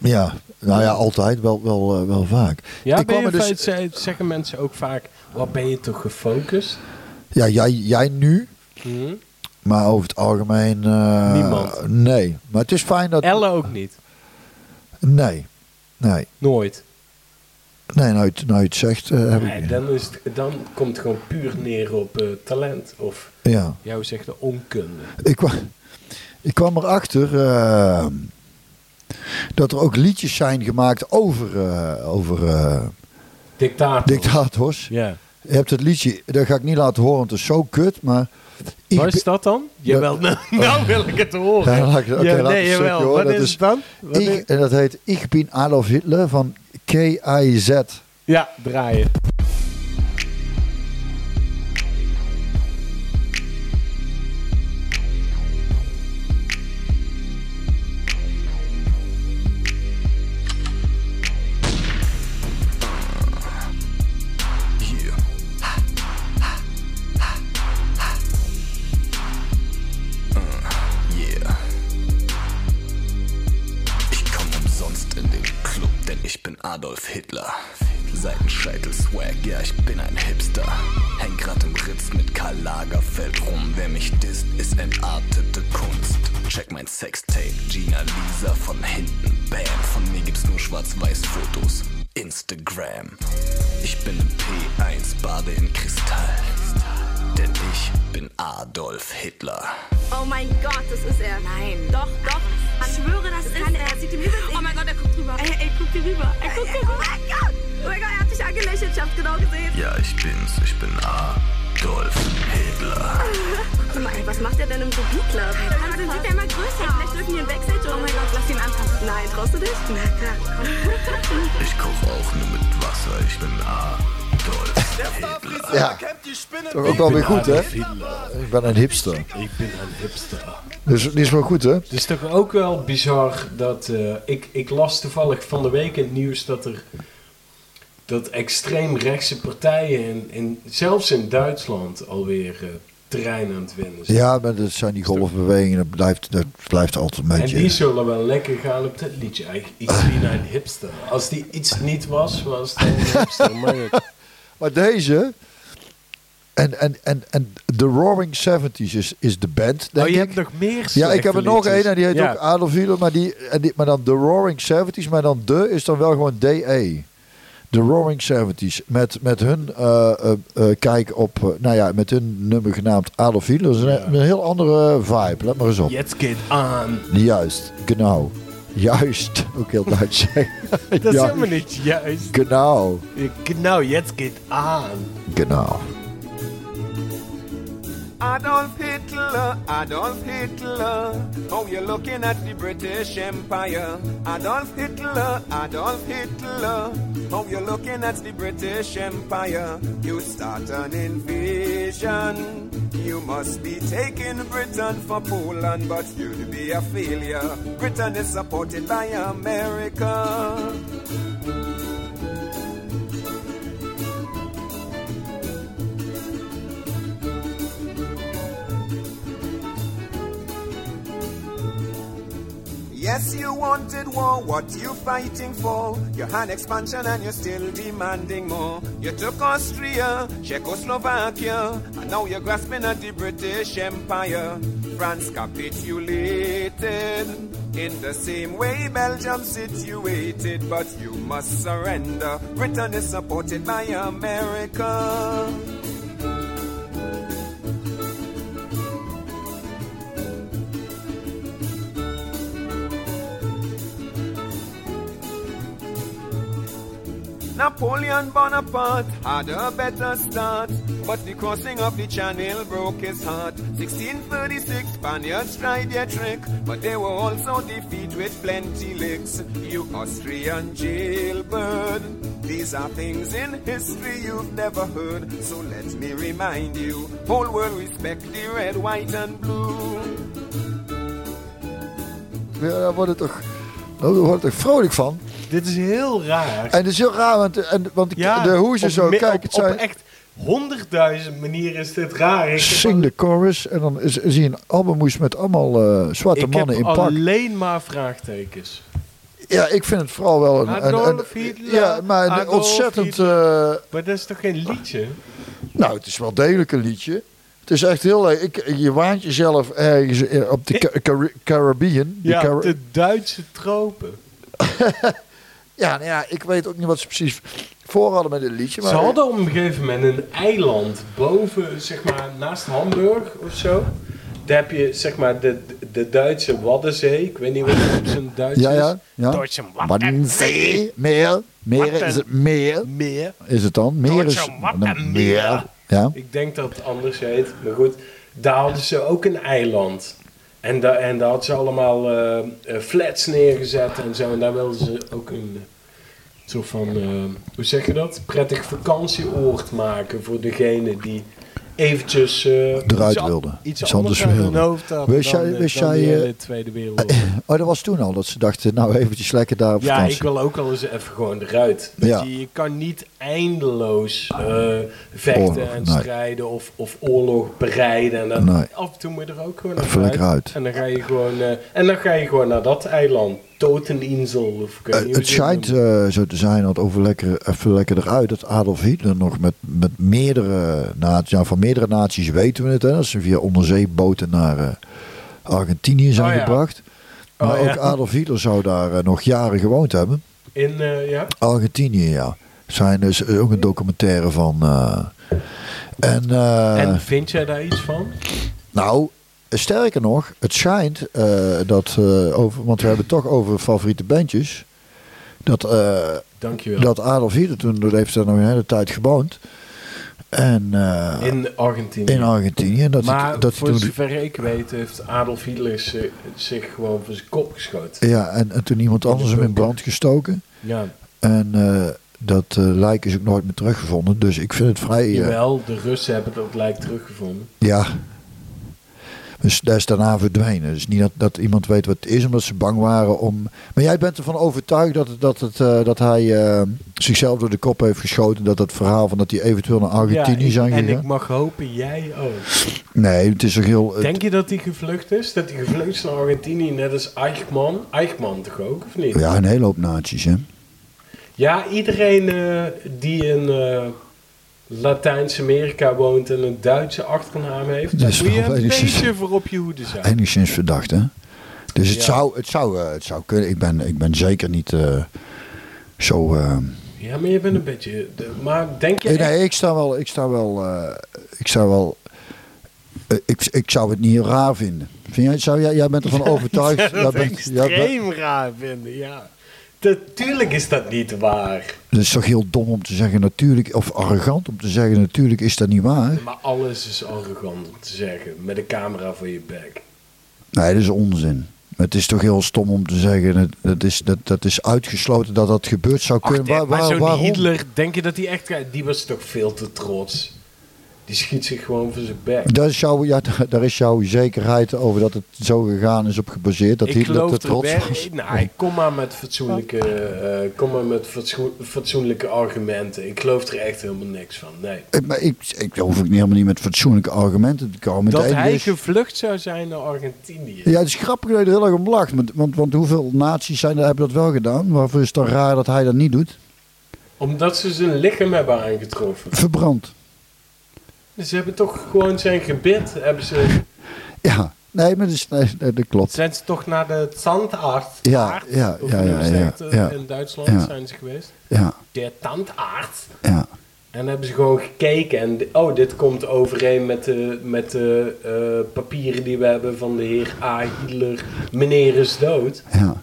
Ja, nou ja, altijd, wel, wel, eh, wel vaak. ja, Ik kwam er feit- dus, ze- zeggen mensen ook vaak, wat ben je toch gefocust? ja, jij, jij nu, Hm? maar over het algemeen... eh, Niemand. Nee, maar het is fijn dat... Elle ook niet. Nee, nee. Nooit. Nee, je het zegt, eh, heb Nee, ik... dan, is het, dan komt het gewoon puur neer op eh, talent. Of Ja. jou zegt de onkunde. Ik, ik kwam erachter eh, dat er ook liedjes zijn gemaakt over, eh, over eh, Dictator. dictators. Ja. Je hebt het liedje, dat ga ik niet laten horen, want het is zo kut, maar... Wat is dat dan? Jawel, nou, nou wil ik het horen. Ja, laat ik- oké, ja, laat nee, stukje. Wat Dat is het dan? Wat is- Ik, en dat heet Ik bin Adolf Hitler van K.I.Z. Ja, draaien. Adolf Hitler. Seitenscheitel Swag, ja, ich bin ein Hipster. Häng grad im Ritz mit Karl Lagerfeld rum. Wer mich disst, ist entartete Kunst. Check mein Sextape, Gina Lisa von hinten, bam. Von mir gibt's nur Schwarz-Weiß-Fotos. Instagram. Ich bin im P1, bade in Kristall. Denn ich bin Adolf Hitler. Oh mein Gott, das ist er. Nein. Doch, doch. Ich schwöre, das, ist er. Er sieht ihm übel. Oh mein Gott, er guckt rüber. Ey, ey, guck dir rüber. Er guckt rüber. Oh mein Gott. Oh mein Gott, er hat dich angelächelt. Ich hab's genau gesehen. Ja, ich bin's, ich bin Adolf Hitler. Guck mal, ey, was macht er denn im Rubik-Club? Dann sind sieht er immer größer. Vielleicht dürfen wir ihn Backstage. Oh mein Gott, lass ihn anfassen. Nein, traust du dich? Na klar. Ich koch auch nur mit Wasser, ich bin Adolf Hitler. Ja, toch ook wel weer goed, hè? Ik ben een hipster. Ik ben een hipster. Dus die is wel goed, hè? Het is toch ook wel bizar dat... eh, ik, ik las toevallig van de week in het nieuws dat er... dat extreemrechtse partijen, in, in, zelfs in Duitsland, alweer eh, terrein aan het winnen zijn. Ja, maar dat zijn die golfbewegingen. Dat blijft, dat blijft altijd een En beetje... die zullen wel lekker gaan op dat liedje. Eigenlijk iets wie naar een hipster. Als die iets niet was, was het een hipster. Maar. Maar deze... En, en, en, en The Roaring Seventies is, is de band, denk Oh, je ik. hebt nog meer Ja, ik heb er nog één en die heet Ja. ook Adolf Hitler, maar, die, en die, maar dan The Roaring Seventies, maar dan de is dan wel gewoon DE. The Roaring Seventies. Met, met hun eh, eh, eh, kijk op, nou ja, met hun nummer genaamd Adolf Hitler. Dat is een, een heel andere vibe, let maar eens op. Jetzt geht aan. Juist, genau. Juist, ook heel Duits zeggen. Dat is Ja. helemaal niet juist. Genau, Genau, jetzt geht aan. genau. Adolf Hitler, Adolf Hitler. Oh, you're looking at the British Empire. Adolf Hitler, Adolf Hitler. Oh, you're looking at the British Empire. You start an invasion. You must be taking Britain for Poland, but you'll be a failure. Britain is supported by America. Yes, you wanted war, what you fighting for? You had expansion and you're still demanding more. You took Austria, Czechoslovakia, and now you're grasping at the British Empire. France capitulated in the same way Belgium situated, but you must surrender. Britain is supported by America. Napoleon Bonaparte had a better start, but the crossing of the channel broke his heart. 1636 Spaniards tried their trick, but they were also defeated with plenty licks. You Austrian jailbird, these are things in history you've never heard. So let me remind you, whole world respect the red, white and blue. Ja, daar word ik toch, daar word ik vrolijk van. Dit is heel raar. En het is heel raar, want, en, want Ja, de hoe ze op zo, kijk, het zijn... op echt honderdduizend manieren is dit raar. Ik Sing de chorus en dan is, zie je een albummoes met allemaal eh, zwarte Ik mannen in heb pak. alleen maar vraagtekens. Ja, ik vind het vooral wel een... een, ja, maar een ontzettend... Eh, Maar dat is toch geen liedje? nou, het is wel degelijk een liedje. Het is echt heel leuk. Ik, je waant jezelf ergens op de Ca- Cari- Caribbean. De Ja, Cari- de Duitse tropen. ja, nou ja, ik weet ook niet wat ze precies voor hadden met dit liedje. Maar Ze hadden op een gegeven moment een eiland boven, zeg maar, naast Hamburg of zo. Daar heb je, zeg maar, de, de Duitse Waddenzee. Ik weet niet wat het op zijn Duits Ja, is. ja. ja. Duitse Waddenzee, meer. Meer is het meer. Meer. Is het dan? Meer is meer. Ja. Ik denk dat het anders heet. Maar goed, daar hadden ze ook een eiland. En, da en daar hadden ze allemaal eh, eh, flats neergezet en zo. En daar wilden ze ook een eh, soort van, hoe zeg je dat? Prettig vakantieoord maken voor degene die eventjes... eh, Eruit iets wilde. Iets, Iets anders wilde. hoofd Wist dan, jij- eh, wist jij, die eh, Tweede Wereldoorlog. Oh, dat was toen al. Dat ze dachten, nou eventjes lekker daar op Ja, vakantie. ik wil ook al eens even gewoon eruit. Ja. je, je kan niet eindeloos vechten Oorlog, en nee. strijden of, of oorlog bereiden. En dan, Nee. af en toe moet je er ook gewoon Even lekker uit. En dan ga je gewoon, en dan ga je gewoon naar dat eiland. Eh, het schijnt eh, zo te zijn dat over lekker, even lekker eruit dat Adolf Hitler nog met, met meerdere naties, ja, van meerdere naties weten we het, hè, dat ze via onderzeeboten naar eh, Argentinië zijn Oh, ja. gebracht. Oh, Maar ook. Adolf Hitler zou daar nog jaren gewoond hebben. In, eh, ja? Argentinië, ja. Zijn dus ook een documentaire van. eh, en, eh, en vind jij daar iets van? nou, sterker nog, het schijnt eh, dat eh, over, want we hebben het toch over favoriete bandjes. Dat, eh, Dankjewel. dat Adolf Hitler toen heeft er nog een hele tijd gewoond. En in Argentinië. in Argentinië. Dat maar dat voor toen, zover ik weet heeft Adolf Hitler zich, zich gewoon voor zijn kop geschoten. ja, en, en toen iemand anders hem in brand gestoken. Ja, En dat eh, lijk is ook nooit meer teruggevonden. Dus ik vind het vrij. jawel, de Russen hebben dat lijk teruggevonden. Ja. Dus dat is daarna verdwenen. Dus niet dat, dat iemand weet wat het is, omdat ze bang waren om. Maar jij bent ervan overtuigd dat, dat, het, eh, dat hij eh, zichzelf door de kop heeft geschoten. Dat het verhaal van dat hij eventueel naar Argentinië ik- zijn En ik mag hopen, jij ook. Nee, het is toch heel. Denk je dat hij gevlucht is? Dat hij gevlucht is naar Argentinië, net als Eichmann? Eichmann toch ook, of niet? ja, een hele hoop naties, hè? Ja, iedereen eh, die eh, Latijns-Amerika woont en een Duitse achternaam heeft, Dat is moet je wel een enigszins- beetje voor op je hoede zijn. Enigszins verdacht, hè? Dus het, Ja. zou, het, zou, eh, het zou kunnen. Ik ben, ik ben zeker niet eh, zo. eh, Ja, maar je bent een beetje... de- maar denk je Nee, echt- nee, ik sta wel. Ik sta wel. eh, ik sta wel. ik, ik zou het niet raar vinden. Vind jij, zou jij, jij bent ervan overtuigd? Jij jij bent- extreem raar vinden, ja. Natuurlijk is dat niet waar. het is toch heel dom om te zeggen natuurlijk, of arrogant om te zeggen natuurlijk is dat niet waar. Maar alles is arrogant om te zeggen, met een camera voor je bek. Nee, dat is onzin. Het is toch heel stom om te zeggen, dat, dat, is, dat, dat is uitgesloten dat dat gebeurd zou Ach, kunnen. Waar- maar zo'n waarom? Hitler, denk je dat hij echt... Die was toch veel te trots. Die schiet zich gewoon voor zijn bek. Daar is, jouw, ja, daar- is jouw zekerheid over dat het zo gegaan is op gebaseerd. Dat ik Hitler geloof te er trots wel- was. Nou, kom maar met fatsoenlijke, eh, kom maar met fatsoen- fatsoenlijke argumenten. Ik geloof er echt helemaal niks van. Nee. Ik- Maar ik, ik hoef ik helemaal niet met fatsoenlijke argumenten te komen. Dat hij is- gevlucht zou zijn naar Argentinië. Ja, het is grappig dat je er heel erg om lacht. Want, want, want hoeveel naties zijn, er- hebben dat wel gedaan? Waarvoor is het dan raar dat hij dat niet doet? Omdat ze zijn lichaam hebben aangetroffen. Verbrand. Dus ze hebben toch gewoon zijn gebit. Hebben ze, Ja, nee, maar dat, is, nee, nee, dat klopt. zijn ze toch naar de tandarts? Ja, ja, ja, ja, ja, ja. In Duitsland Ja. zijn ze geweest. Ja, De tandarts. ja. En hebben ze gewoon gekeken en oh, dit komt overeen met de, met de eh, papieren die we hebben van de heer A. Hitler. Meneer is dood. ja.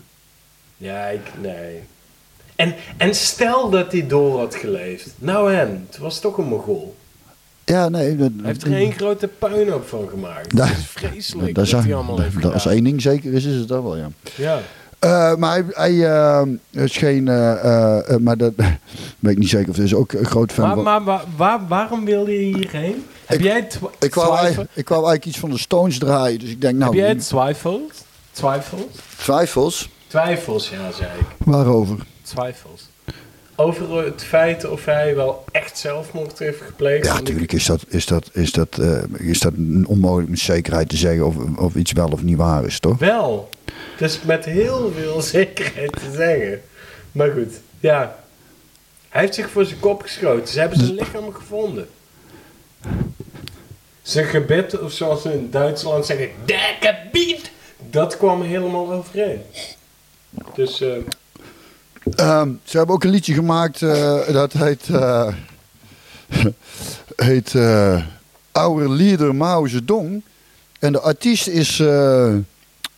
Ja, ik, nee. En, en stel dat hij door had geleefd. Nou en, het was toch een mogol. Ja, nee. Hij heeft er één grote puinhoop van gemaakt. Dat is vreselijk dat dat hij allemaal heeft dat- Als één ding zeker is, is het dat wel, ja. Ja. Eh, maar hij, hij eh, is geen... eh, maar dat weet ik niet zeker of hij is ook een groot fan Maar, van... maar waar, waar- waarom wilde je hierheen? Heb jij twa- ik, wou, ik wou eigenlijk iets van de Stones draaien. Dus ik denk, nou... Heb jij twijfels? Twijfels? Twijfels? Twijfels, ja, zei ik. Waarover? Twijfels. Over het feit of hij wel echt zelfmoord heeft gepleegd. Ja, natuurlijk is dat, is dat, is dat, eh, is dat onmogelijk met zekerheid te zeggen of, of iets wel of niet waar is, toch? Wel. Dus met heel veel zekerheid te zeggen. Maar goed, ja. Hij heeft zich voor zijn kop geschoten. Ze hebben zijn lichaam gevonden. Zijn gebit, of zoals ze in Duitsland zeggen, der gebied. Dat kwam helemaal overeen. Dus, eh, Ehm, ze hebben ook een liedje gemaakt eh, dat heet, eh heet eh Our Leader Mao Zedong. En de artiest is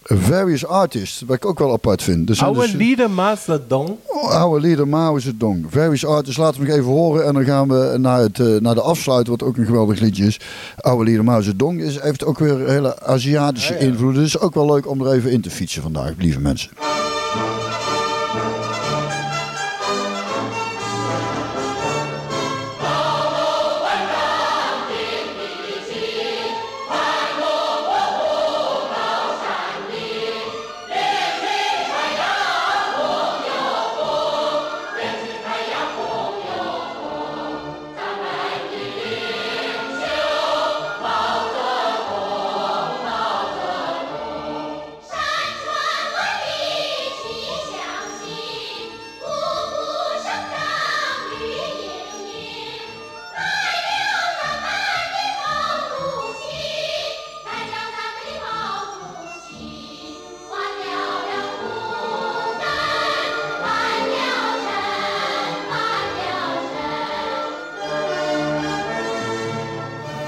Various Artists, wat ik ook wel apart vind. Er zijn oude dus- lieder Macedon. Oh, leader Mao Zedong. Various Artists, laten we nog even horen. En dan gaan we naar, het, naar de afsluiter, wat ook een geweldig liedje is. Oude leader Mao Zedong is, heeft ook weer hele Aziatische Ah, ja. invloeden. Dus ook wel leuk om er even in te fietsen vandaag, lieve mensen.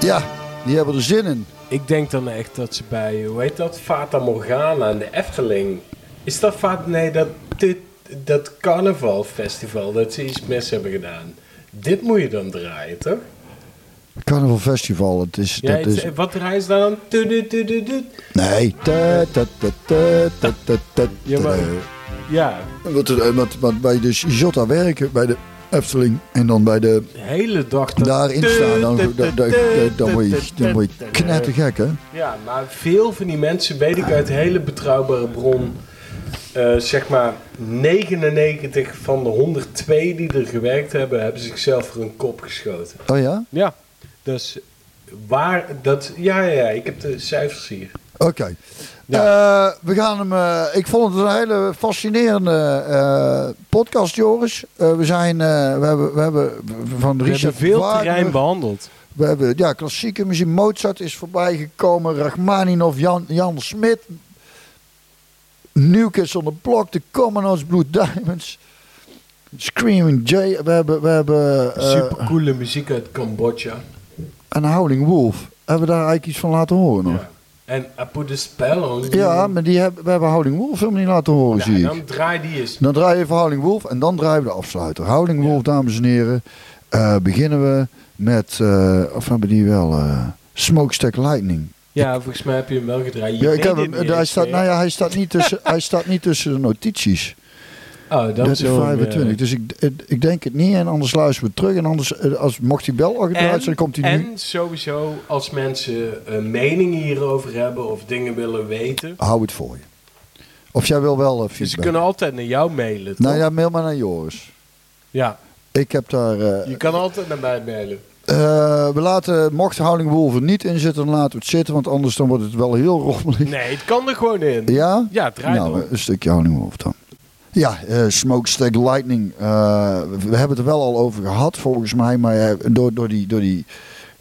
Ja, die hebben er zin in. Ik denk dan echt dat ze bij, hoe heet dat, Fata Morgana en de Efteling. Is dat Fata, nee, dat, dit, dat carnavalfestival, dat ze iets mis hebben gedaan. Dit moet je dan draaien, toch? Carnaval Festival, het is... Ja, dat het- is wat draaien ze dan? Nee. Ta, ta, ta, ta, ta, ta, ta, Ja, maar-. Ja, Wat, wat, wat bij de Jota werken, bij de Efteling en dan bij de De hele dag... dat- daarin staan, dan, dan, dan, dan, dan word je, dan word je knettergek, hè? Ja, maar veel van die mensen, weet ik uit hele betrouwbare bron, eh, zeg maar 99 van de 102 die er gewerkt hebben, hebben zichzelf voor een kop geschoten. Oh ja? Ja, dus waar dat, ja, ja, ja, ik heb de cijfers hier. Oké. Eh, we gaan hem. eh, ik vond het een hele fascinerende eh, podcast, Joris. Eh, we zijn. eh, we hebben, we hebben van We Richard hebben veel Wagner- terrein behandeld. We hebben ja, klassieke muziek. Mozart is voorbij gekomen. Rachmaninov, Jan, Jan Smit. New Kids on the Block. The Commoners, Blue Diamonds. Screaming Jay. We hebben. We hebben eh, Super coole muziek uit Cambodja. en Howling Wolf. Hebben we daar eigenlijk iets van laten horen nog? Ja. En I put a spell on you. Ja, maar die hebben, we hebben Howling Wolf helemaal niet laten horen, zie ik. dan draai die eens. Dan draai je even Howling Wolf en dan draaien we de afsluiter. Howling Wolf, dames en heren. eh, beginnen we met, eh, of hebben die wel, eh, Smokestack Lightning. Ja, volgens mij heb je hem wel gedraaid. Je Ja, ik heb hem, hij, staat, nou ja, hij, staat niet tussen, hij staat niet tussen de notities. Oh, Dat is zullen we hem, 25. eh, Dus ik, ik- denk het niet en anders luisteren we terug. En anders, eh, als, mocht hij wel al gedraaid zijn, dan komt hij en nu. sowieso, als mensen een mening hierover hebben of dingen willen weten. Hou het voor je. Of jij wil wel eh, Ze feedback. kunnen altijd naar jou mailen. nou ja, mail maar naar Joris. ja, Ik heb daar... eh, je kan altijd naar mij mailen. Eh, we laten, mocht Howling Wolf er niet in zitten, dan laten we het zitten. Want anders dan wordt het wel heel rommelig. Nee, het kan er gewoon in. Ja? Ja, draai nou, door. een stukje Howling Wolf dan. Ja, eh, Smokestack Lightning. eh, we hebben het er wel al over gehad, volgens mij. Maar eh, door, door, die, door die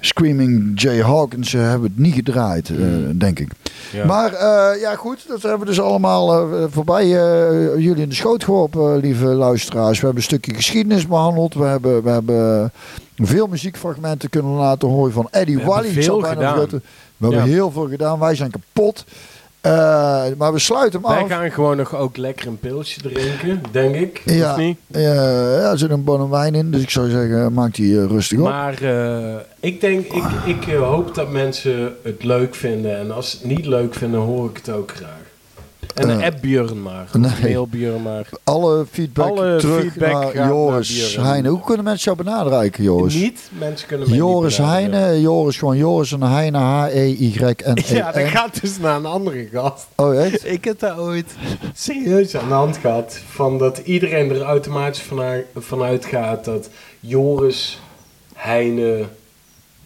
Screaming Jay Hawkins hebben we het niet gedraaid, eh, denk ik. Ja. Maar ja, goed, dat hebben we dus allemaal voorbij jullie in de schoot geworpen, lieve luisteraars. We hebben een stukje geschiedenis behandeld. We hebben, we hebben veel muziekfragmenten kunnen laten horen van Eddie We hebben Wally. Veel gedaan. We hebben Ja. heel veel gedaan. Wij zijn kapot. Eh, maar we sluiten hem Wij af. gaan gewoon nog ook lekker een pilsje drinken, denk ik. Ja, Of niet? eh, ja, er zit een bon wijn in. Dus ik zou zeggen, maak die eh, rustig op. Maar eh, ik denk, ik, ik eh, hoop dat mensen het leuk vinden. En als ze het niet leuk vinden, hoor ik het ook graag. En Eh, uh, app Björn maar. Nee. mail Björn maar. Alle feedback Alle terug feedback naar Joris. Heijnen. Hoe kunnen mensen jou benaderen, Joris? Niet, mensen kunnen mij Joris niet. Heijnen, Joris gewoon Joris en Heijnen, H-E-Y-N-E-N. Ja, dat gaat dus naar een andere gast. Oh, echt? Ik heb daar ooit serieus aan de hand gehad. Van dat iedereen er automatisch vanuit, vanuit gaat dat Joris Heine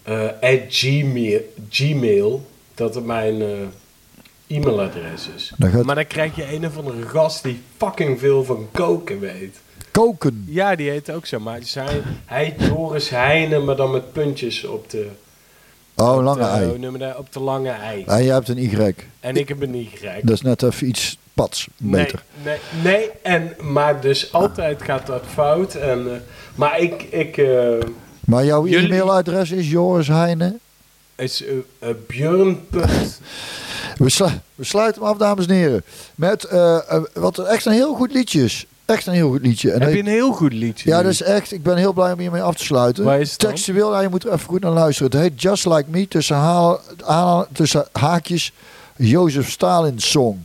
eh at Gmail, Gmail, dat het mijn eh, e-mailadres is. Dan gaat- Maar dan krijg je een of andere gast die fucking veel van koken weet. Koken. Ja, die heet ook zo. Maar hij, hij heet Joris Heine, maar dan met puntjes op de, Oh, op lange de, ei. noem dat? op de lange ei. En je hebt een Y. En ik heb niet gereikt. Dat is net even iets pads. Beter. Nee, nee, nee, en, maar dus altijd gaat dat fout. En, eh, maar ik, ik eh, Maar jouw Jullie- e-mailadres is Joris Heijnen. is uh, uh, Björn. We, slu- we sluiten hem af, dames en heren. Met eh, eh, wat echt een heel goed liedje is. Echt een heel goed liedje. En Heb je een heel goed liedje? Ja, dat is echt. Ik ben heel blij om hiermee af te sluiten. Waar is? Textueel, ja, je moet er even goed naar luisteren. Het heet Just Like Me, tussen, haal, tussen haakjes, Jozef Stalin Song.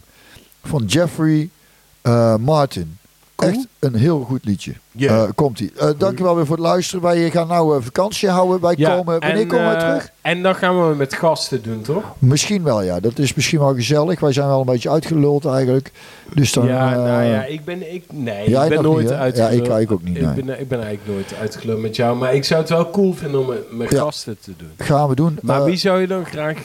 Van Jeffrey eh, Martin. Echt een heel goed liedje. Eh, komt ie. Eh dankjewel weer voor het luisteren. Wij gaan nou eh, vakantie houden. Wij Ja, komen, wanneer en, komen wij eh, terug? En dan gaan we met gasten doen, toch? Misschien wel, ja. Dat is misschien wel gezellig. Wij zijn wel een beetje uitgeluld eigenlijk. Dus dan, ja, nou ja, ik ben, ik, nee, jij ik ben nooit niet, uitgeluld. Ja, ik ook niet, Ik, ben, ik ben eigenlijk nooit uitgeluld met jou. Maar ik zou het wel cool vinden om met, Ja. gasten te doen. gaan we doen. Maar wie zou je dan graag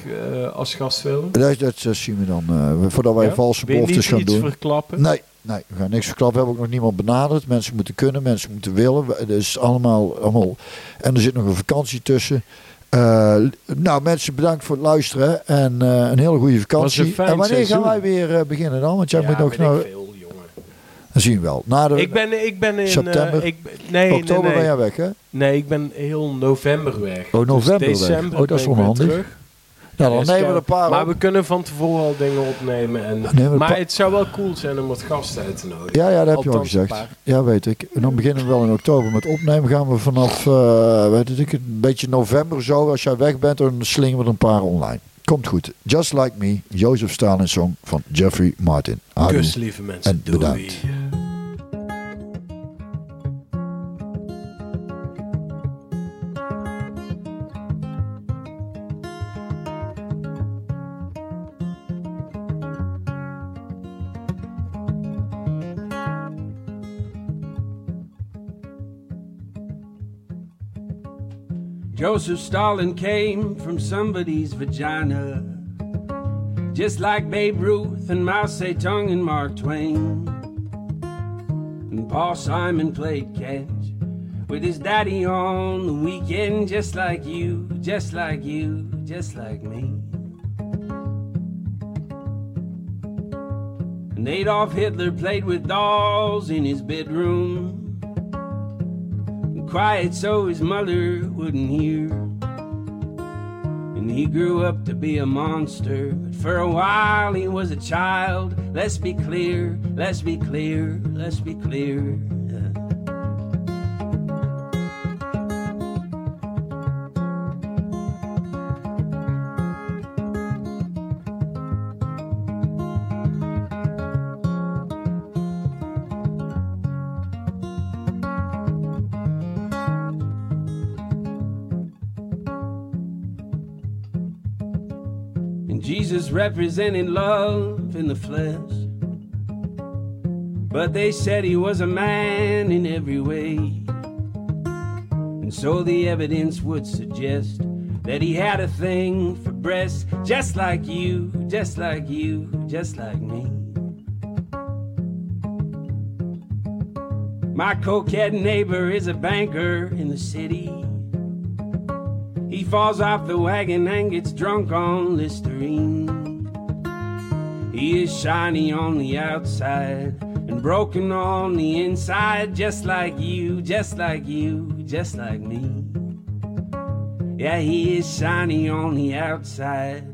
als gast willen? dat, dat zien we dan. voordat wij valse beloftes gaan iets doen. verklappen? Nee, nee, we gaan niks verklappen. We hebben ook nog niemand benaderd. Mensen moeten kunnen, mensen moeten willen. Het is allemaal, allemaal. En er zit nog een vakantie tussen. Eh, nou, mensen, bedankt voor het luisteren. En eh, een hele goede vakantie. een fijn en wanneer seizoen. gaan wij weer eh, beginnen dan? Want jij ja, moet nog ik veel, jongen. Dan zien we wel. Na de, Ik ben, ik ben in... eh, September? ik, nee, oktober nee, ben jij weg, hè? Nee, ik ben heel november weg. Oh, november dus december Oh, dat is ben Nou, dan nemen we een paar Maar op. we kunnen van tevoren al dingen opnemen. En, maar het zou wel cool zijn om wat gasten uit te nodigen. Ja, ja, dat heb je al gezegd. Ja, weet ik. En dan beginnen we wel in oktober met opnemen. Gaan we vanaf, eh, weet ik, een beetje november zo. Als jij weg bent, dan slingen we er een paar online. Komt goed. Just Like Me, Jozef Stalin Song van Jeffrey Martin. Kus, lieve mensen. En Doei. Joseph Stalin came from somebody's vagina. Just like Babe Ruth and Mao Zedong and Mark Twain. And Paul Simon played catch with his daddy on the weekend, just like you, just like you, just like me. And Adolf Hitler played with dolls in his bedroom. Quiet so his mother wouldn't hear. And he grew up to be a monster. But for a while he was a child. Let's be clear, let's be clear, let's be clear. Jesus represented love in the flesh. But they said he was a man in every way. And so the evidence would suggest that he had a thing for breasts, just like you, just like you, just like me. My coquette neighbor is a banker in the city. He falls off the wagon and gets drunk on Listerine. He is shiny on the outside and broken on the inside, just like you, just like you, just like me. Yeah, he is shiny on the outside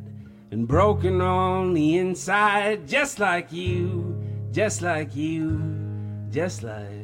and broken on the inside, just like you, just like you, just like